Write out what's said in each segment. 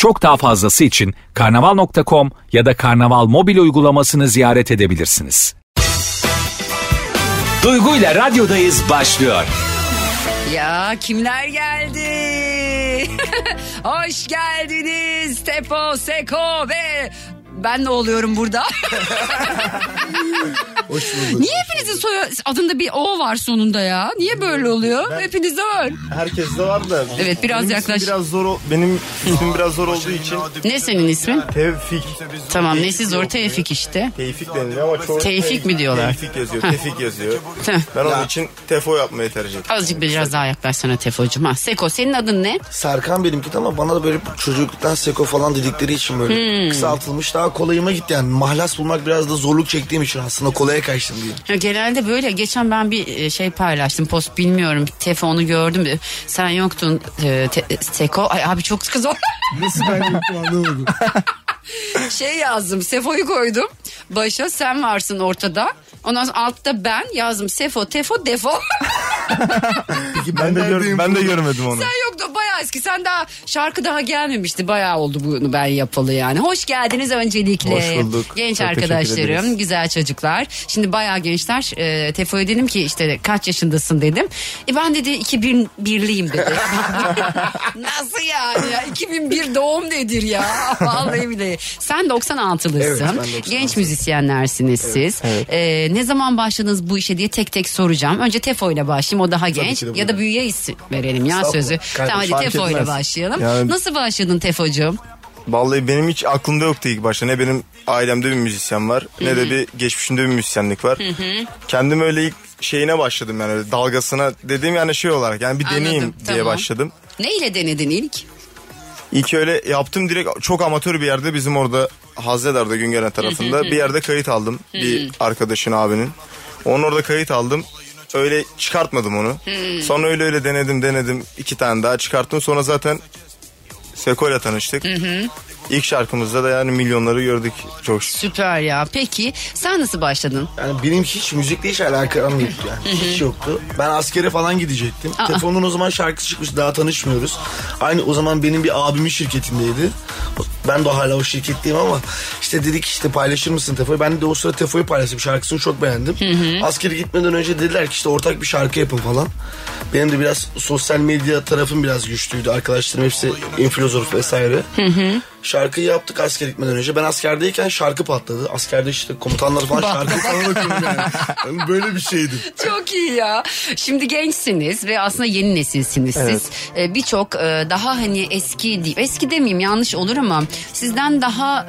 Çok daha fazlası için karnaval.com ya da karnaval mobil uygulamasını ziyaret edebilirsiniz. Duygu ile radyodayız başlıyor. Ya kimler geldi? Hoş geldiniz Tepo, Seko ve ben ne oluyorum burada? Hoş bulduk. Niye hepinizin soy adında bir O var sonunda ya? Niye böyle oluyor? Hepiniz de var. Herkes de var da. Evet, biraz benim yaklaş. Biraz zor, benim ismim biraz zor olduğu için Ne senin ismin? Tevfik. Tamam nesi zor Tevfik işte. Tevfik deniliyor ama çoğu Tevfik mi diyorlar? Tevfik yazıyor. Tevfik yazıyor. Heh. Ben onun için Tefo yapmayı tercih ettim. Azıcık biraz daha yaklaşsana Tefo'cum. Ha, Seko senin adın ne? Serkan benimki de ama bana da böyle çocukluktan seko falan dedikleri için böyle Hmm. kısaltılmış daha kolayıma gitti yani mahlas bulmak biraz da zorluk çektiğim için aslında kolaya kaçtım diyeyim. Ya genelde böyle. Geçen ben bir e, şey paylaştım. Post bilmiyorum. Tefo onu gördüm. Sen yoktun e, te- Seko. Ay abi çok kız. Nasıl ben yoktum anlamadım. şey yazdım. Sefo'yu koydum. Başa sen varsın ortada. Ondan sonra altta ben yazdım. Sefo, Tefo, Defo. Peki Ben de, gör, ben de görmedim onu. Sen yoktu bayağı eski. Sen daha şarkı daha gelmemişti. Bayağı oldu bunu ben yapalı yani. Hoş geldiniz öncelikle. Hoş bulduk. Genç Çok arkadaşlarım, güzel çocuklar. Şimdi bayağı gençler. E, Tefo'ya dedim ki işte kaç yaşındasın dedim. E ben dedi 2001'liyim dedi. Nasıl yani ya? 2001 doğum nedir ya? Vallahi bile. Sen 96'lısın. Evet, ben 96'lıyım. Genç müzisyenlersiniz siz. E, ne zaman başladınız bu işe diye tek tek soracağım. Önce Tefo ile başlayayım. O daha genç. Ya da büyüye isim verelim ya sözü. Kardeşim, Tamam hadi Tefo ile başlayalım. Yani- Nasıl başladın Tefo'cum? Vallahi benim hiç aklımda yoktu ilk başta. Ne benim ailemde bir müzisyen var ne de bir geçmişimde bir müzisyenlik var. Kendim öyle ilk şeyine başladım yani öyle dalgasına dediğim yani şey olarak yani bir Anladım, deneyeyim diye tamam. başladım. Ne ile denedin ilk? İlk öyle yaptım direkt çok amatör bir yerde bizim orada Hazredar'da Güngören tarafında bir yerde kayıt aldım. Bir arkadaşın abinin. Onun orada kayıt aldım. Öyle çıkartmadım onu. Sonra öyle öyle denedim denedim. iki tane daha çıkarttım. Sonra zaten Seko ile tanıştık. İlk şarkımızda da yani milyonları gördük çok şükür. Süper ya. Peki sen nasıl başladın? Yani benim hiç müzikle hiç alakam yoktu yani. Hiç yoktu. Ben askere falan gidecektim. Aa. Telefonun o zaman şarkısı çıkmış daha tanışmıyoruz. Aynı o zaman benim bir abimin şirketindeydi. Ben de hala o şirketteyim ama işte dedik işte paylaşır mısın Tefo'yu? Ben de o sırada Tefo'yu paylaştım. Şarkısını çok beğendim. Askere gitmeden önce dediler ki işte ortak bir şarkı yapın falan. Benim de biraz sosyal medya tarafım biraz güçlüydü. Arkadaşlarım hepsi influencer vesaire. Şarkıyı yaptık asker gitmeden önce. Ben askerdeyken şarkı patladı. Askerde işte komutanlar falan şarkı falan okuyordu yani. Yani Böyle bir şeydi. Çok iyi ya. Şimdi gençsiniz ve aslında yeni nesilsiniz siz. Ee, Birçok e, daha hani eski değil, eski demeyeyim yanlış olur ama sizden daha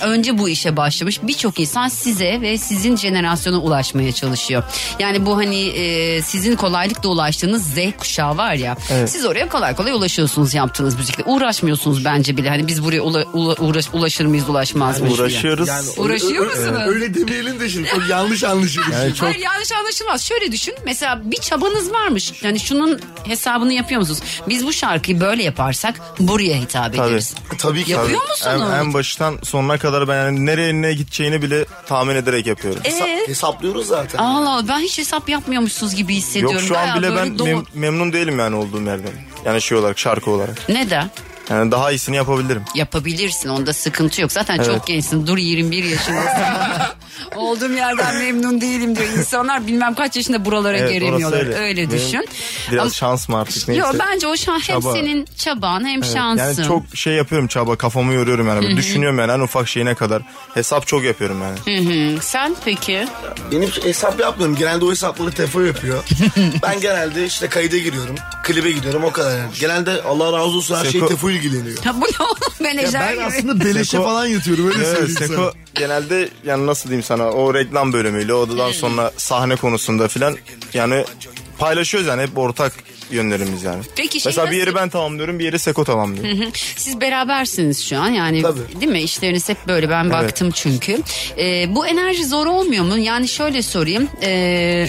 e, önce bu işe başlamış birçok insan size ve sizin jenerasyona ulaşmaya çalışıyor. Yani bu hani e, sizin kolaylıkla ulaştığınız Z kuşağı var ya. Siz oraya kolay kolay ulaşıyorsunuz yaptığınız müzikle. Uğraşmıyorsunuz bence bile. Hani biz buraya ula- ula- uğraş- ulaşır mıyız ulaşmaz mıyız? Uğraşıyoruz. Yani Uğraşıyor öyle, musunuz? Öyle demeyelim de şimdi çok yanlış anlaşılır. Yani çok Hayır yanlış anlaşılmaz. Şöyle düşün. Mesela bir çabanız varmış. Yani şunun hesabını yapıyor musunuz? Biz bu şarkıyı böyle yaparsak buraya hitap Tabii. ederiz. Tabii ki. Yapıyor en, musunuz? en baştan sonuna kadar ben yani nereye ne gideceğini bile tahmin ederek yapıyorum. Ee? Hesaplıyoruz zaten. Allah Allah ben hiç hesap yapmıyormuşsunuz gibi hissediyorum. Yok şu an Bayağı bile ben doğru- mem- memnun değilim yani olduğum yerden. Yani şey olarak şarkı olarak. Neden? Yani daha iyisini yapabilirim. Yapabilirsin onda sıkıntı yok. Zaten çok Evet. gençsin. Dur 21 yaşındasın. Olduğum yerden memnun değilim diyor. İnsanlar bilmem kaç yaşında buralara Evet, gelemiyorlar. Öyle, öyle. Benim düşün. Biraz Ama- şans mı artık neyse. Yok bence o şan hem Çaba. senin çaban hem Evet, şansın. Yani çok şey yapıyorum çaba kafamı yoruyorum yani. Düşünüyorum yani en ufak şeyine kadar. Hesap çok yapıyorum yani. Hı, Sen peki? Benim hesap yapmıyorum. Genelde o hesapları Tefo yapıyor. ben genelde işte kayda giriyorum. Klibe gidiyorum o kadar yani. Genelde Allah razı olsun her şey Seko- Tefo ilgileniyor. Ya bu ne oğlum Ya menajer ben gibi. aslında beleşe Seko- falan yatıyorum öyle Evet, söyleyeyim Seko genelde yani nasıl diyeyim sana o reklam bölümüyle odadan sonra sahne konusunda filan yani paylaşıyoruz yani hep ortak yönlerimiz yani. Peki şey Mesela bir yeri nasıl- ben tamamlıyorum bir yeri Seko tamamlıyor. Siz berabersiniz şu an yani Tabii. değil mi? İşleriniz hep böyle ben baktım çünkü. Ee, bu enerji zor olmuyor mu? Yani şöyle sorayım. Ee,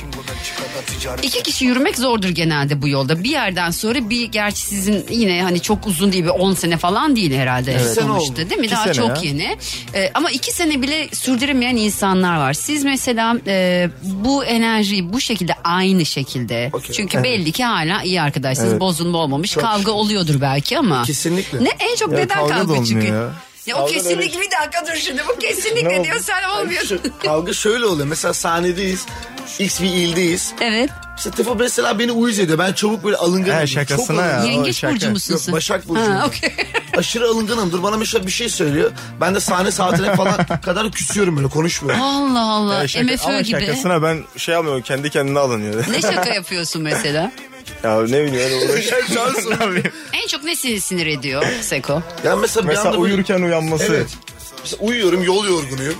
iki kişi yürümek zordur genelde bu yolda. Bir yerden sonra bir gerçi sizin yine hani çok uzun değil bir 10 sene falan değil herhalde sene sonuçta oldu. değil mi? İki Daha çok ya. yeni. Ee, ama iki sene bile sürdüremeyen insanlar var. Siz mesela e, bu enerjiyi bu şekilde aynı şekilde Okey. çünkü belli ki hala iyi arkadaşsınız. Evet. Bozulma olmamış. Kavga oluyordur belki ama. Kesinlikle. Ne en çok Ya neden kavga kavga, çıkıyor? ya. Ya o kesinlikle bir dakika dur şimdi bu kesinlikle diyor sen olmuyor. Şu- Kavga şöyle oluyor. Mesela sahnedeyiz. X bir ildeyiz. evet. İşte Tefo mesela beni uyuz ediyor. Ben çabuk böyle alınganım. He, şakasına Çok ya. Yengeç şaka. burcu musun Yok sen? Başak Burcu'yum. Ha, okey. Aşırı alınganımdır. Bana mesela bir şey söylüyor. Ben de sahne saatine falan kadar küsüyorum böyle konuşmuyorum. Allah Allah. Ya şaka- MFÖ ama gibi. şakasına ben şey yapmıyorum kendi kendine alınıyor. Ne şaka yapıyorsun mesela? Ya ne bileyim öyle uğraşıyor. Yapayım? En çok ne seni sinir ediyor Seko? Yani mesela bir Mesela anda böyle- uyurken uyanması. Evet. Mesela uyuyorum yol yorgunuyum.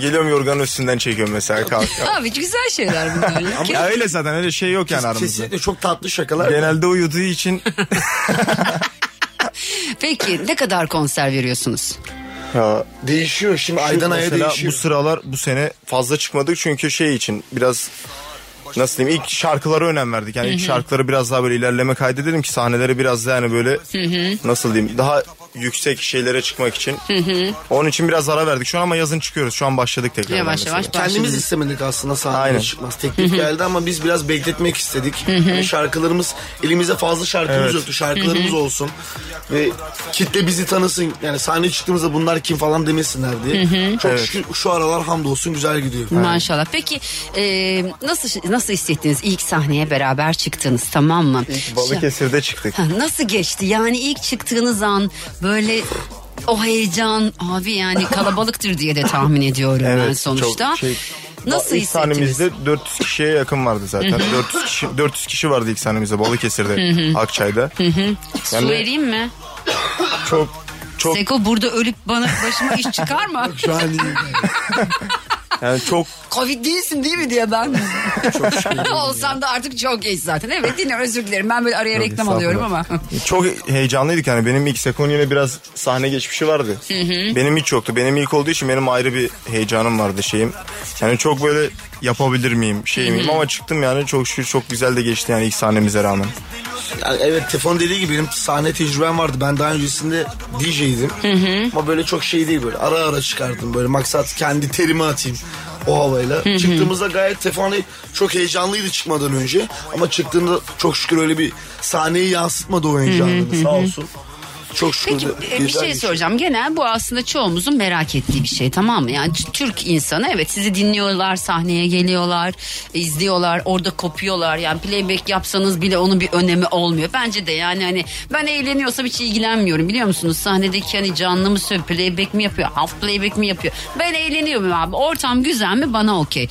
Geliyorum yorganın üstünden çekiyorum mesela kalk. Abi güzel şeyler bunlar. ya. ya öyle zaten öyle şey yok yani aramızda. Kesinlikle çok tatlı şakalar. Genelde uyuduğu için Peki ne kadar konser veriyorsunuz? ya Değişiyor şimdi aydan aya mesela değişiyor. bu sıralar bu sene fazla çıkmadık çünkü şey için biraz nasıl diyeyim? İlk şarkılara önem verdik. Yani ilk şarkıları biraz daha böyle ilerleme kaydedelim ki sahneleri biraz daha yani böyle nasıl diyeyim? Daha yüksek şeylere çıkmak için. Onun için biraz ara verdik şu an ama yazın çıkıyoruz. Şu an başladık tekrar. Yavaş yavaş Kendimiz başladınız. istemedik aslında sahneye Aynen. çıkmaz. Teklif geldi ama biz biraz bekletmek istedik. Yani şarkılarımız elimizde fazla şarkımız Evet. yoktu. Şarkılarımız olsun. Ve kitle bizi tanısın. Yani sahneye çıktığımızda bunlar kim falan demesinler diye. Çok şükür şu aralar hamdolsun güzel gidiyor. Maşallah. Peki e, nasıl nasıl hissettiniz ilk sahneye beraber çıktınız tamam mı? Balıkesir'de çıktık. Ha, nasıl geçti? Yani ilk çıktığınız an böyle o heyecan abi yani kalabalıktır diye de tahmin ediyorum ben Evet, sonuçta. çok şey- Nasıl ilk sahnemizde 400 kişiye yakın vardı zaten. 400 kişi 400 kişi vardı ilk sahnemizde Balıkesir'de, Akçay'da. Su Yani- vereyim mi? Çok çok Seko burada ölüp bana başıma iş çıkarma. Şu an iyi. yani çok Covid değilsin değil mi diye ben. Olsam da artık çok geç zaten. Evet yine özür dilerim. Ben böyle araya Yok, reklam alıyorum ama. çok heyecanlıydık yani benim ilk Sekon yine biraz sahne geçmişi vardı. Benim hiç yoktu. Benim ilk olduğu için benim ayrı bir heyecanım vardı şeyim. Yani çok böyle yapabilir miyim şey miyim ama çıktım yani çok şükür çok güzel de geçti yani ilk sahnemize rağmen. Yani evet Tefon dediği gibi benim sahne tecrübem vardı. Ben daha öncesinde DJ'ydim. Ama böyle çok şey değil böyle. Ara ara çıkardım böyle. Maksat kendi terimi atayım o havayla. Çıktığımızda gayet Tefon çok heyecanlıydı çıkmadan önce. Ama çıktığında çok şükür öyle bir sahneyi yansıtmadı o heyecanını sağ olsun. Çok şükür Peki de e, bir güzel şey soracağım. Genel bu aslında çoğumuzun merak ettiği bir şey tamam mı? Yani Türk insanı evet sizi dinliyorlar, sahneye geliyorlar, izliyorlar, orada kopuyorlar. Yani playback yapsanız bile onun bir önemi olmuyor. Bence de yani hani ben eğleniyorsam hiç ilgilenmiyorum biliyor musunuz? Sahnedeki hani canlı mı söylüyor, playback mi yapıyor, half playback mi yapıyor? Ben eğleniyorum abi. Ortam güzel mi bana okey.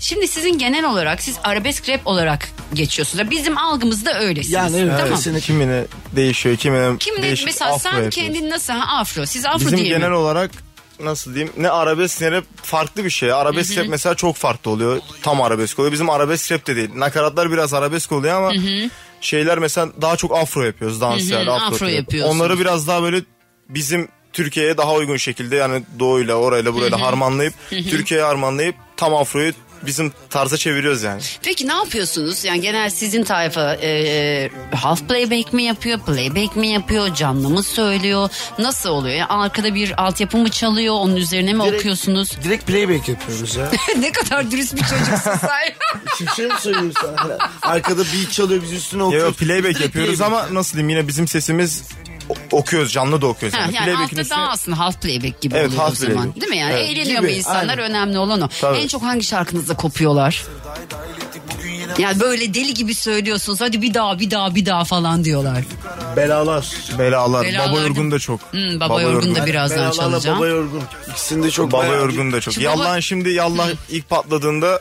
Şimdi sizin genel olarak siz arabesk rap olarak geçiyorsunuz. Bizim algımızda öylesiniz. Yani evet, tamam. kesinlikle. Kimine değişiyor, kimine Kimde değişik mesela afro sen yapıyoruz. kendin nasıl ha, afro siz afro Bizim diye genel mi? olarak nasıl diyeyim ne arabesk ne rap farklı bir şey. Arabesk rap mesela çok farklı oluyor. Tam arabesk oluyor. Bizim arabesk rap de değil. Nakaratlar biraz arabesk oluyor ama şeyler mesela daha çok afro yapıyoruz. Dans yani afro, afro trap. yapıyorsunuz. Onları biraz daha böyle bizim Türkiye'ye daha uygun şekilde yani doğuyla orayla burayla harmanlayıp Türkiye'ye harmanlayıp tam afroyu bizim tarza çeviriyoruz yani. Peki ne yapıyorsunuz? Yani genel sizin tayfa e, half playback mi yapıyor, playback mi yapıyor, canlı mı söylüyor? Nasıl oluyor? Yani arkada bir altyapı mı çalıyor, onun üzerine mi Direkt- okuyorsunuz? Direkt playback yapıyoruz ya. ne kadar dürüst bir çocuksun sen. Şimdi şey mi söyleyeyim sana? Arkada beat çalıyor biz üstüne Ya okuyoruz. playback Direkt yapıyoruz playback. ama nasıl diyeyim yine bizim sesimiz okuyoruz canlı da okuyoruz. Ha, Yani. yani altta üstüne- daha aslında half playback gibi Evet, oluyor o half zaman. playback. Değil mi yani? Evet. Eğleniyor mu Gibi, insanlar? aynen. Önemli olan o. Tabii. En çok hangi şarkınızda kopuyorlar? Yani böyle deli gibi söylüyorsunuz. Hadi bir daha bir daha bir daha falan diyorlar. Belalar. Belalar. Belalar Baba Yorgun da çok. Hmm, Baba Yorgun da birazdan Belalarla çalacağım. Baba Yorgun. İkisini de çok Baba Yorgun da çok. Şu Yallah baba- şimdi Yallah ilk patladığında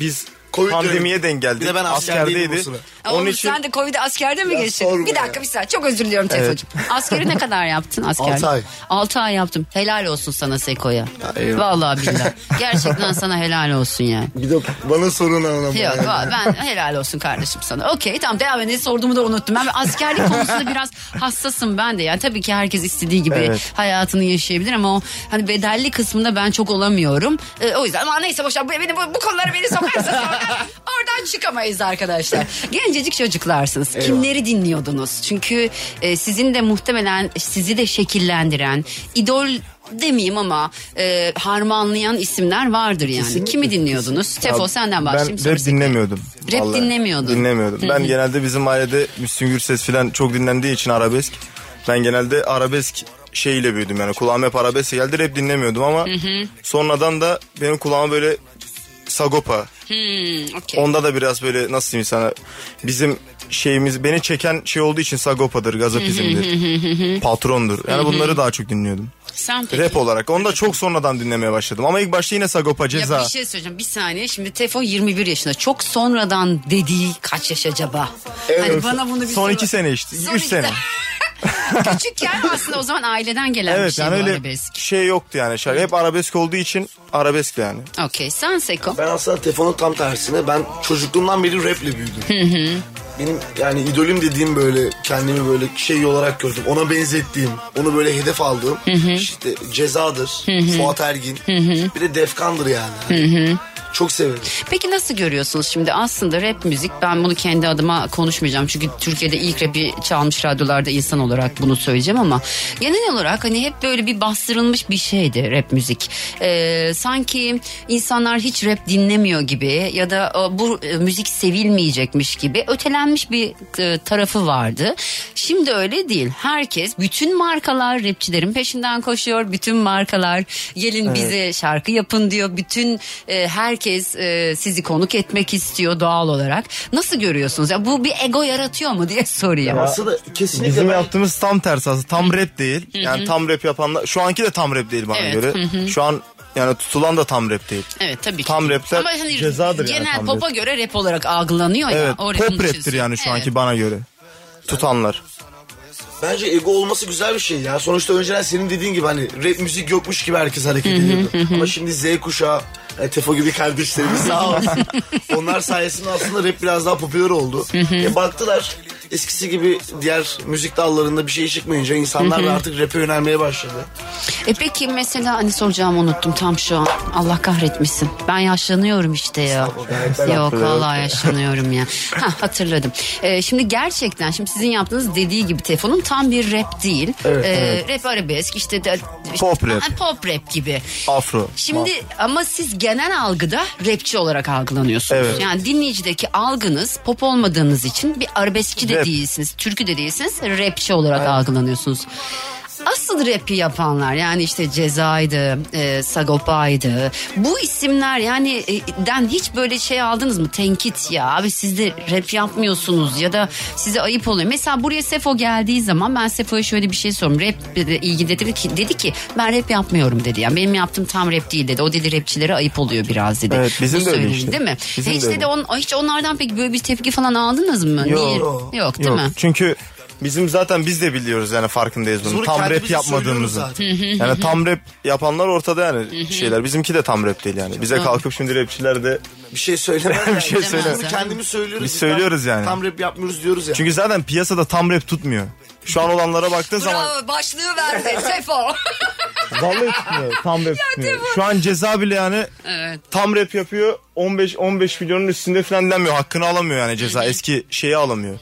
biz Covid pandemiye denk geldik. Bir de ben askerdeydim Askerdeydi. O sıra. Oğlum Onun için sen de Covid'i askerde mi geçirdin? Bir dakika ya. bir saniye çok özür diliyorum Tefacığım. Askeri ne kadar yaptın askerde? Altı ay. 6 ay yaptım. Helal olsun sana Seko'ya. Vallahi billahi. Gerçekten sana helal olsun yani. Bir de bana sorun ama. Yok va- ben helal olsun kardeşim sana. Okey tamam devam edin. Sorduğumu da unuttum. Ben askerlik konusunda biraz hassasım ben de. Yani tabii ki herkes istediği gibi Evet. hayatını yaşayabilir ama o hani bedelli kısmında ben çok olamıyorum. Ee, o yüzden ama neyse boşver beni bu, bu konulara beni sokarsanız oradan, oradan çıkamayız arkadaşlar. Gencecik çocuklarsınız. Kimleri dinliyordunuz? Çünkü e, sizin de muhtemelen sizi de şekillendiren idol demeyeyim ama e, harmanlayan isimler vardır yani. Kimi dinliyordunuz? Tefo Ya senden başlayayım. Ben rap dinlemiyordum. Rap Vallahi. dinlemiyordun. Dinlemiyordum. Ben genelde bizim ailede Müslüm Gürses falan çok dinlendiği için arabesk. Ben genelde arabesk şeyiyle büyüdüm yani kulağım hep arabesk geldi rap dinlemiyordum ama sonradan da benim kulağıma böyle Sagopa. Hmm, okey. Onda da biraz böyle nasıl diyeyim sana bizim şeyimiz beni çeken şey olduğu için Sagopa'dır, Gazapizm'dir, Patron'dur. Yani bunları daha çok dinliyordum. Sen peki? Rap olarak. Onu da çok sonradan dinlemeye başladım. Ama ilk başta yine Sagopa, Ceza. Ya bir şey söyleyeceğim bir saniye şimdi Tefo 21 yaşında çok sonradan dediği kaç yaş acaba? Hani bana bunu bir Son sor- iki sene işte. Son Üç sene. Küçükken aslında o zaman aileden gelen bir Evet şey yani öyle arabesk. şey yoktu yani. Şarkı hep arabesk olduğu için arabesk yani. Okey sen Seko. Ben aslında telefonun tam tersine ben çocukluğumdan beri raple büyüdüm. Benim yani idolüm dediğim böyle kendimi böyle şey olarak gördüm. Ona benzettiğim, onu böyle hedef aldığım işte Ceza'dır, Fuat Ergin, bir de Defkan'dır yani. Çok severim. Peki nasıl görüyorsunuz şimdi aslında rap müzik ben bunu kendi adıma konuşmayacağım çünkü Türkiye'de ilk rapi çalmış radyolarda insan olarak bunu söyleyeceğim ama genel olarak hani hep böyle bir bastırılmış bir şeydi rap müzik. Ee, sanki insanlar hiç rap dinlemiyor gibi ya da bu e, müzik sevilmeyecekmiş gibi ötelenmiş bir e, tarafı vardı. Şimdi öyle değil. Herkes bütün markalar rapçilerin peşinden koşuyor. Bütün markalar gelin bize şarkı yapın diyor. Bütün e, herkes e, sizi konuk etmek istiyor doğal olarak. Nasıl görüyorsunuz? Ya bu bir ego yaratıyor mu diye sorayım. Aslında kesinlikle Bizim ben- yaptığımız tam tersi aslında. Tam rap değil. Yani tam rap yapanlar. Şu anki de tam rap değil bana Evet, göre. Şu an yani tutulan da tam rap değil. Evet tabii ki. Tam rapler Ama hani cezadır yani genel pop'a rap. göre rap olarak algılanıyor ya. Evet O pop raptir içerisinde. yani şu Evet. anki bana göre. Tutanlar. Bence ego olması güzel bir şey ya. Sonuçta önceden senin dediğin gibi hani rap müzik yokmuş gibi herkes hareket ediyordu. Ama şimdi Z kuşağı, e, Tefo gibi kardeşlerimiz sağ olsun. Onlar sayesinde aslında rap biraz daha popüler oldu. e, baktılar eskisi gibi diğer müzik dallarında bir şey çıkmayınca insanlar da artık rap'e yönelmeye başladı. E peki mesela hani soracağımı unuttum tam şu an. Allah kahretmesin. Ben yaşlanıyorum işte ya. Yok vallahi yaşlanıyorum ya. Ha hatırladım. E, şimdi gerçekten şimdi sizin yaptığınız dediği gibi telefonun tam bir rap değil. E, Rap arabesk işte de, işte- Pop rap. Ha, pop rap gibi. Afro. Şimdi ama siz genel algıda rapçi olarak algılanıyorsunuz. Evet. Yani dinleyicideki algınız pop olmadığınız için bir arabeskçi de. Değilsiniz, türkü de değilsiniz, rapçi olarak algılanıyorsunuz. Asıl rapi yapanlar yani işte Ceza'ydı, e, Sagopa'ydı. Bu isimler yani e, den hiç böyle şey aldınız mı? Tenkit ya abi siz de rap yapmıyorsunuz ya da size ayıp oluyor. Mesela buraya Sefo geldiği zaman ben Sefo'ya şöyle bir şey sordum. Rap ilgili dedi ki, dedi ki ben rap yapmıyorum dedi. Yani benim yaptığım tam rap değil dedi. O dedi rapçilere ayıp oluyor biraz dedi. Evet, bizim Bu de öyle işte. Değil mi? Bizim hiç de dedi on, hiç onlardan peki böyle bir tepki falan aldınız mı? Yok. Niye? Yok değil Yok. mi? Çünkü bizim zaten biz de biliyoruz yani farkındayız bunun. bunu Tam rap kendimiz de yapmadığımızı. söylüyoruz Yani tam rap yapanlar ortada yani şeyler. Bizimki de tam rap değil yani. Bize kalkıp şimdi rapçiler de Bir şey söylemez. Bir şey yani. söyle. Bunu kendimiz söylüyoruz. Biz söylüyoruz yani. Tam rap yapmıyoruz diyoruz ya. Çünkü zaten piyasada tam rap tutmuyor. Şu an olanlara baktığın zaman Bravo başlığı verdi Sefo. vallahi tutmuyor. Tam rap tutmuyor. Şu an ceza bile yani evet. tam rap yapıyor. 15 15 milyonun üstünde falan denmiyor. Hakkını alamıyor yani ceza. Eski şeyi alamıyor.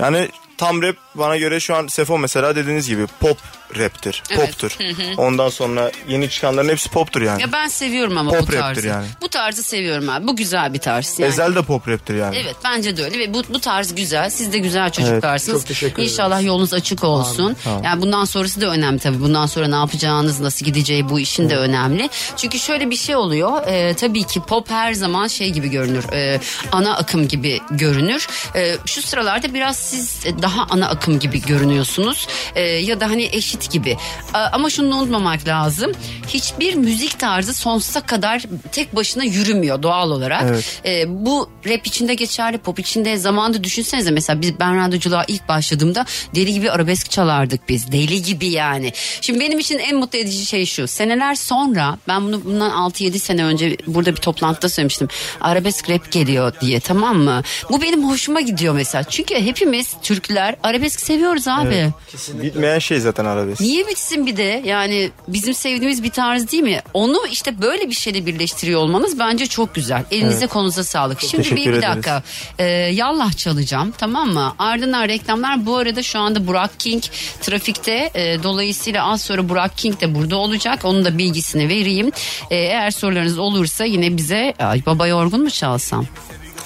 Yani tam rap bana göre şu an Sefo mesela dediğiniz gibi pop raptir. Evet. Poptur. Ondan sonra yeni çıkanların hepsi poptur yani. Ya ben seviyorum ama Pop bu tarzı. yani. Bu tarzı seviyorum abi. Bu güzel bir tarz. Yani. Ezel de pop raptir yani. Evet bence de öyle ve bu, bu tarz güzel. Siz de güzel çocuklarsınız. çok teşekkür ederiz. İnşallah yolunuz açık olsun. Yani bundan sonrası da önemli tabii. Bundan sonra ne yapacağınız, nasıl gideceği bu işin de önemli. Çünkü şöyle bir şey oluyor. Ee, tabii ki pop her zaman şey gibi görünür. Ee, ana akım gibi görünür. Ee, şu sıralarda biraz siz daha ana akım takım gibi görünüyorsunuz Ee, ya da hani eşit gibi. A- ama şunu unutmamak lazım. Hiçbir müzik tarzı sonsuza kadar tek başına yürümüyor doğal olarak. Evet. Ee, bu rap içinde geçerli, pop içinde zamanında düşünsenize mesela biz ben radyoculuğa ilk başladığımda deli gibi arabesk çalardık biz. Deli gibi yani. Şimdi benim için en mutlu edici şey şu. Seneler sonra ben bunu bundan 6-7 sene önce burada bir toplantıda söylemiştim. Arabesk rap geliyor diye tamam mı? Bu benim hoşuma gidiyor mesela. Çünkü hepimiz Türkler arabesk seviyoruz abi. Bitmeyen şey zaten arabesk. Niye bitsin bir de yani bizim sevdiğimiz bir tarz değil mi? Onu işte böyle bir şeyle birleştiriyor olmanız bence çok güzel. Elinize kolunuza sağlık. Şimdi bir, bir dakika Ee, yallah çalacağım tamam mı? Ardından reklamlar bu arada şu anda Burak King trafikte Ee, dolayısıyla az sonra Burak King de burada olacak. Onun da bilgisini vereyim. Ee, eğer sorularınız olursa yine bize Ay, Baba Yorgun mu çalsam?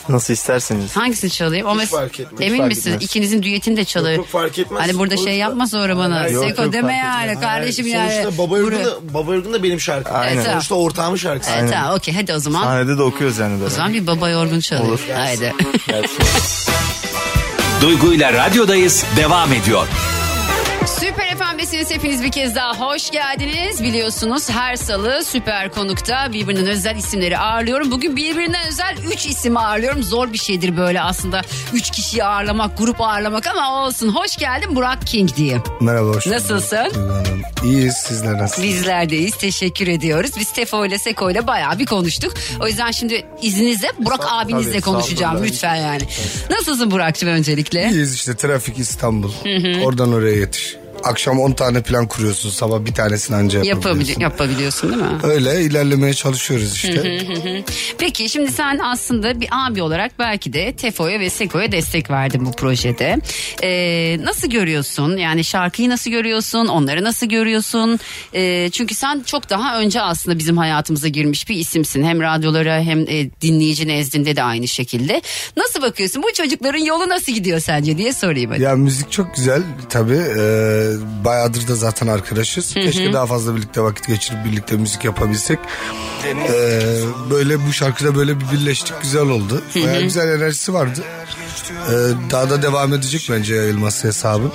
Nasıl isterseniz. Hangisini çalayım? Ama fark etmez. emin fark misiniz? etmez. İkinizin düetini de çalayım. Yok, yok, fark etmez. Hani burada şey yapma sonra bana. Yok, Seko yok, deme yani kardeşim yani. Sonuçta Baba Buraya- da, Baba Yorgun da benim şarkım. Aynen. Sonuçta ortağımın şarkısı. Evet, tamam okey hadi o zaman. Sahnede de okuyoruz yani O zaman bir baba yorgun çalayım. Olur. Haydi. Duygu ile radyodayız devam ediyor. Süper FM'desiniz hepiniz bir kez daha hoş geldiniz. Biliyorsunuz her salı Süper Konuk'ta birbirinden özel isimleri ağırlıyorum. Bugün birbirinden özel 3 isim ağırlıyorum. Zor bir şeydir böyle aslında 3 kişiyi ağırlamak, grup ağırlamak ama olsun. Hoş geldin Burak King diye. Merhaba hoş. Nasılsın? Hanım. İyiyiz sizler nasılsınız? Bizlerdeyiz. Teşekkür ediyoruz. Biz Tefo ile Seko ile bayağı bir konuştuk. O yüzden şimdi izninizle Burak abinizle tabii, konuşacağım lütfen yani. Nasılsın Burak'cığım öncelikle? İyiyiz işte trafik İstanbul. Oradan oraya yetiş. Akşam 10 tane plan kuruyorsun sabah bir tanesini anca Yapabili yapabiliyorsun. yapabiliyorsun değil mi? Öyle ilerlemeye çalışıyoruz işte. Peki şimdi sen aslında bir abi olarak belki de Tefo'ya ve Seko'ya destek verdin bu projede. Ee, nasıl görüyorsun? Yani şarkıyı nasıl görüyorsun? Onları nasıl görüyorsun? Ee, çünkü sen çok daha önce aslında bizim hayatımıza girmiş bir isimsin. Hem radyolara hem e, dinleyici nezdinde de aynı şekilde. Nasıl bakıyorsun? Bu çocukların yolu nasıl gidiyor sence diye sorayım hadi. ya müzik çok güzel tabii. Ee, bayağıdır da zaten arkadaşız. Keşke daha fazla birlikte vakit geçirip birlikte müzik yapabilsek. Ee, böyle bu şarkıda böyle bir birleştik güzel oldu. Bayağı güzel enerjisi vardı. Ee, daha da devam edecek bence yayılması hesabı.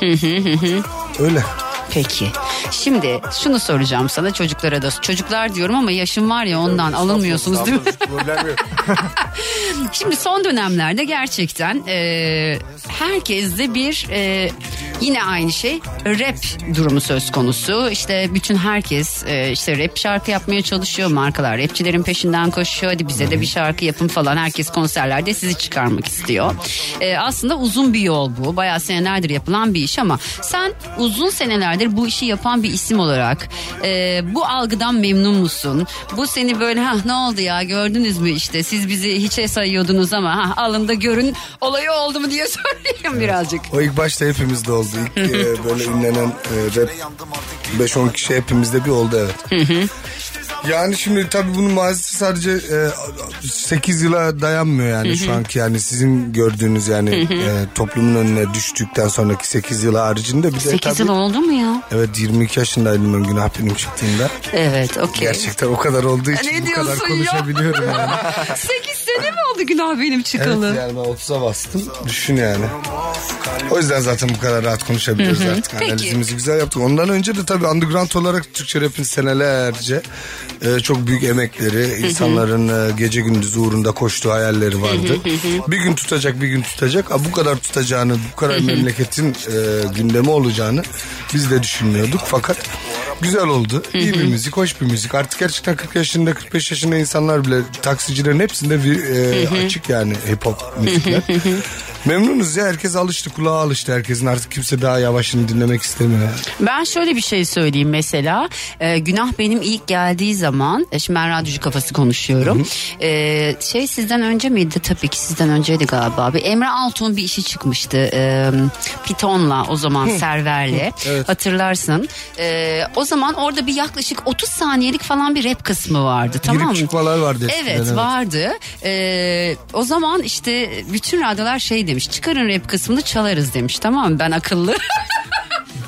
Öyle. Peki. Şimdi şunu soracağım sana çocuklara da. Çocuklar diyorum ama yaşım var ya ondan alınmıyorsunuz değil mi? Şimdi son dönemlerde gerçekten e, herkeste bir e, yine aynı şey rap durumu söz konusu. İşte bütün herkes e, işte rap şarkı yapmaya çalışıyor. Markalar rapçilerin peşinden koşuyor. Hadi bize de bir şarkı yapın falan. Herkes konserlerde sizi çıkarmak istiyor. E, aslında uzun bir yol bu. Bayağı senelerdir yapılan bir iş ama sen uzun senelerdir bu işi yapan bir isim olarak e, bu algıdan memnun musun? Bu seni böyle ha ne oldu ya gördünüz mü işte siz bizi hiçe sayıyordunuz ama ha alın da görün olayı oldu mu diye sorayım birazcık. O ilk başta hepimizde oldu. İlk e, böyle ünlenen e, rap 5-10 kişi hepimizde bir oldu evet. Yani şimdi tabii bunun mazisi sadece e, 8 yıla dayanmıyor yani şu anki yani sizin gördüğünüz yani e, toplumun önüne düştükten sonraki 8 yıl haricinde bir de 8 tabii yıl oldu mu ya? evet 22 yaşındaydım ben günah benim çıktığımda. Evet okey. Gerçekten o kadar olduğu için Ne bu kadar diyorsun ya? konuşabiliyorum yani. 8 sene mi oldu günah benim çıkalı? Evet yani ben 30'a bastım. Düşün yani. O yüzden zaten bu kadar rahat konuşabiliyoruz artık. Peki. Analizimizi güzel yaptık. Ondan önce de tabii underground olarak Türkçe rap'in senelerce e, çok büyük emekleri, insanların e, gece gündüz uğrunda koştuğu hayalleri vardı. bir gün tutacak, bir gün tutacak. Ha, bu kadar tutacağını, bu kadar memleketin e, gündemi olacağını biz de düşünmüyorduk. Fakat güzel oldu. İyi bir müzik, hoş bir müzik. Artık gerçekten 40 yaşında, 45 yaşında insanlar bile taksicilerin hepsinde bir e, açık yani hip hop müzikler. Memnunuz ya herkes alıştı kulağa alıştı herkesin artık kimse daha yavaşını dinlemek istemiyor. Ben şöyle bir şey söyleyeyim mesela. Ee, günah benim ilk geldiği zaman, e, şimdi ben radyocu kafası konuşuyorum. Ee, şey sizden önce miydi? Tabii ki sizden önceydi galiba. Bir Emre Altuğ'un bir işi çıkmıştı. Ee, Piton'la o zaman Server'le. Hatırlarsın. Ee, o zaman orada bir yaklaşık 30 saniyelik falan bir rap kısmı vardı. Tamam Girip mı? çıkmalar vardı eskiden, Evet, evet. vardı. Ee, o zaman işte bütün radyolar şey demiş. Çıkarın rap kısmını çalarız demiş. Tamam mı? Ben akıllı.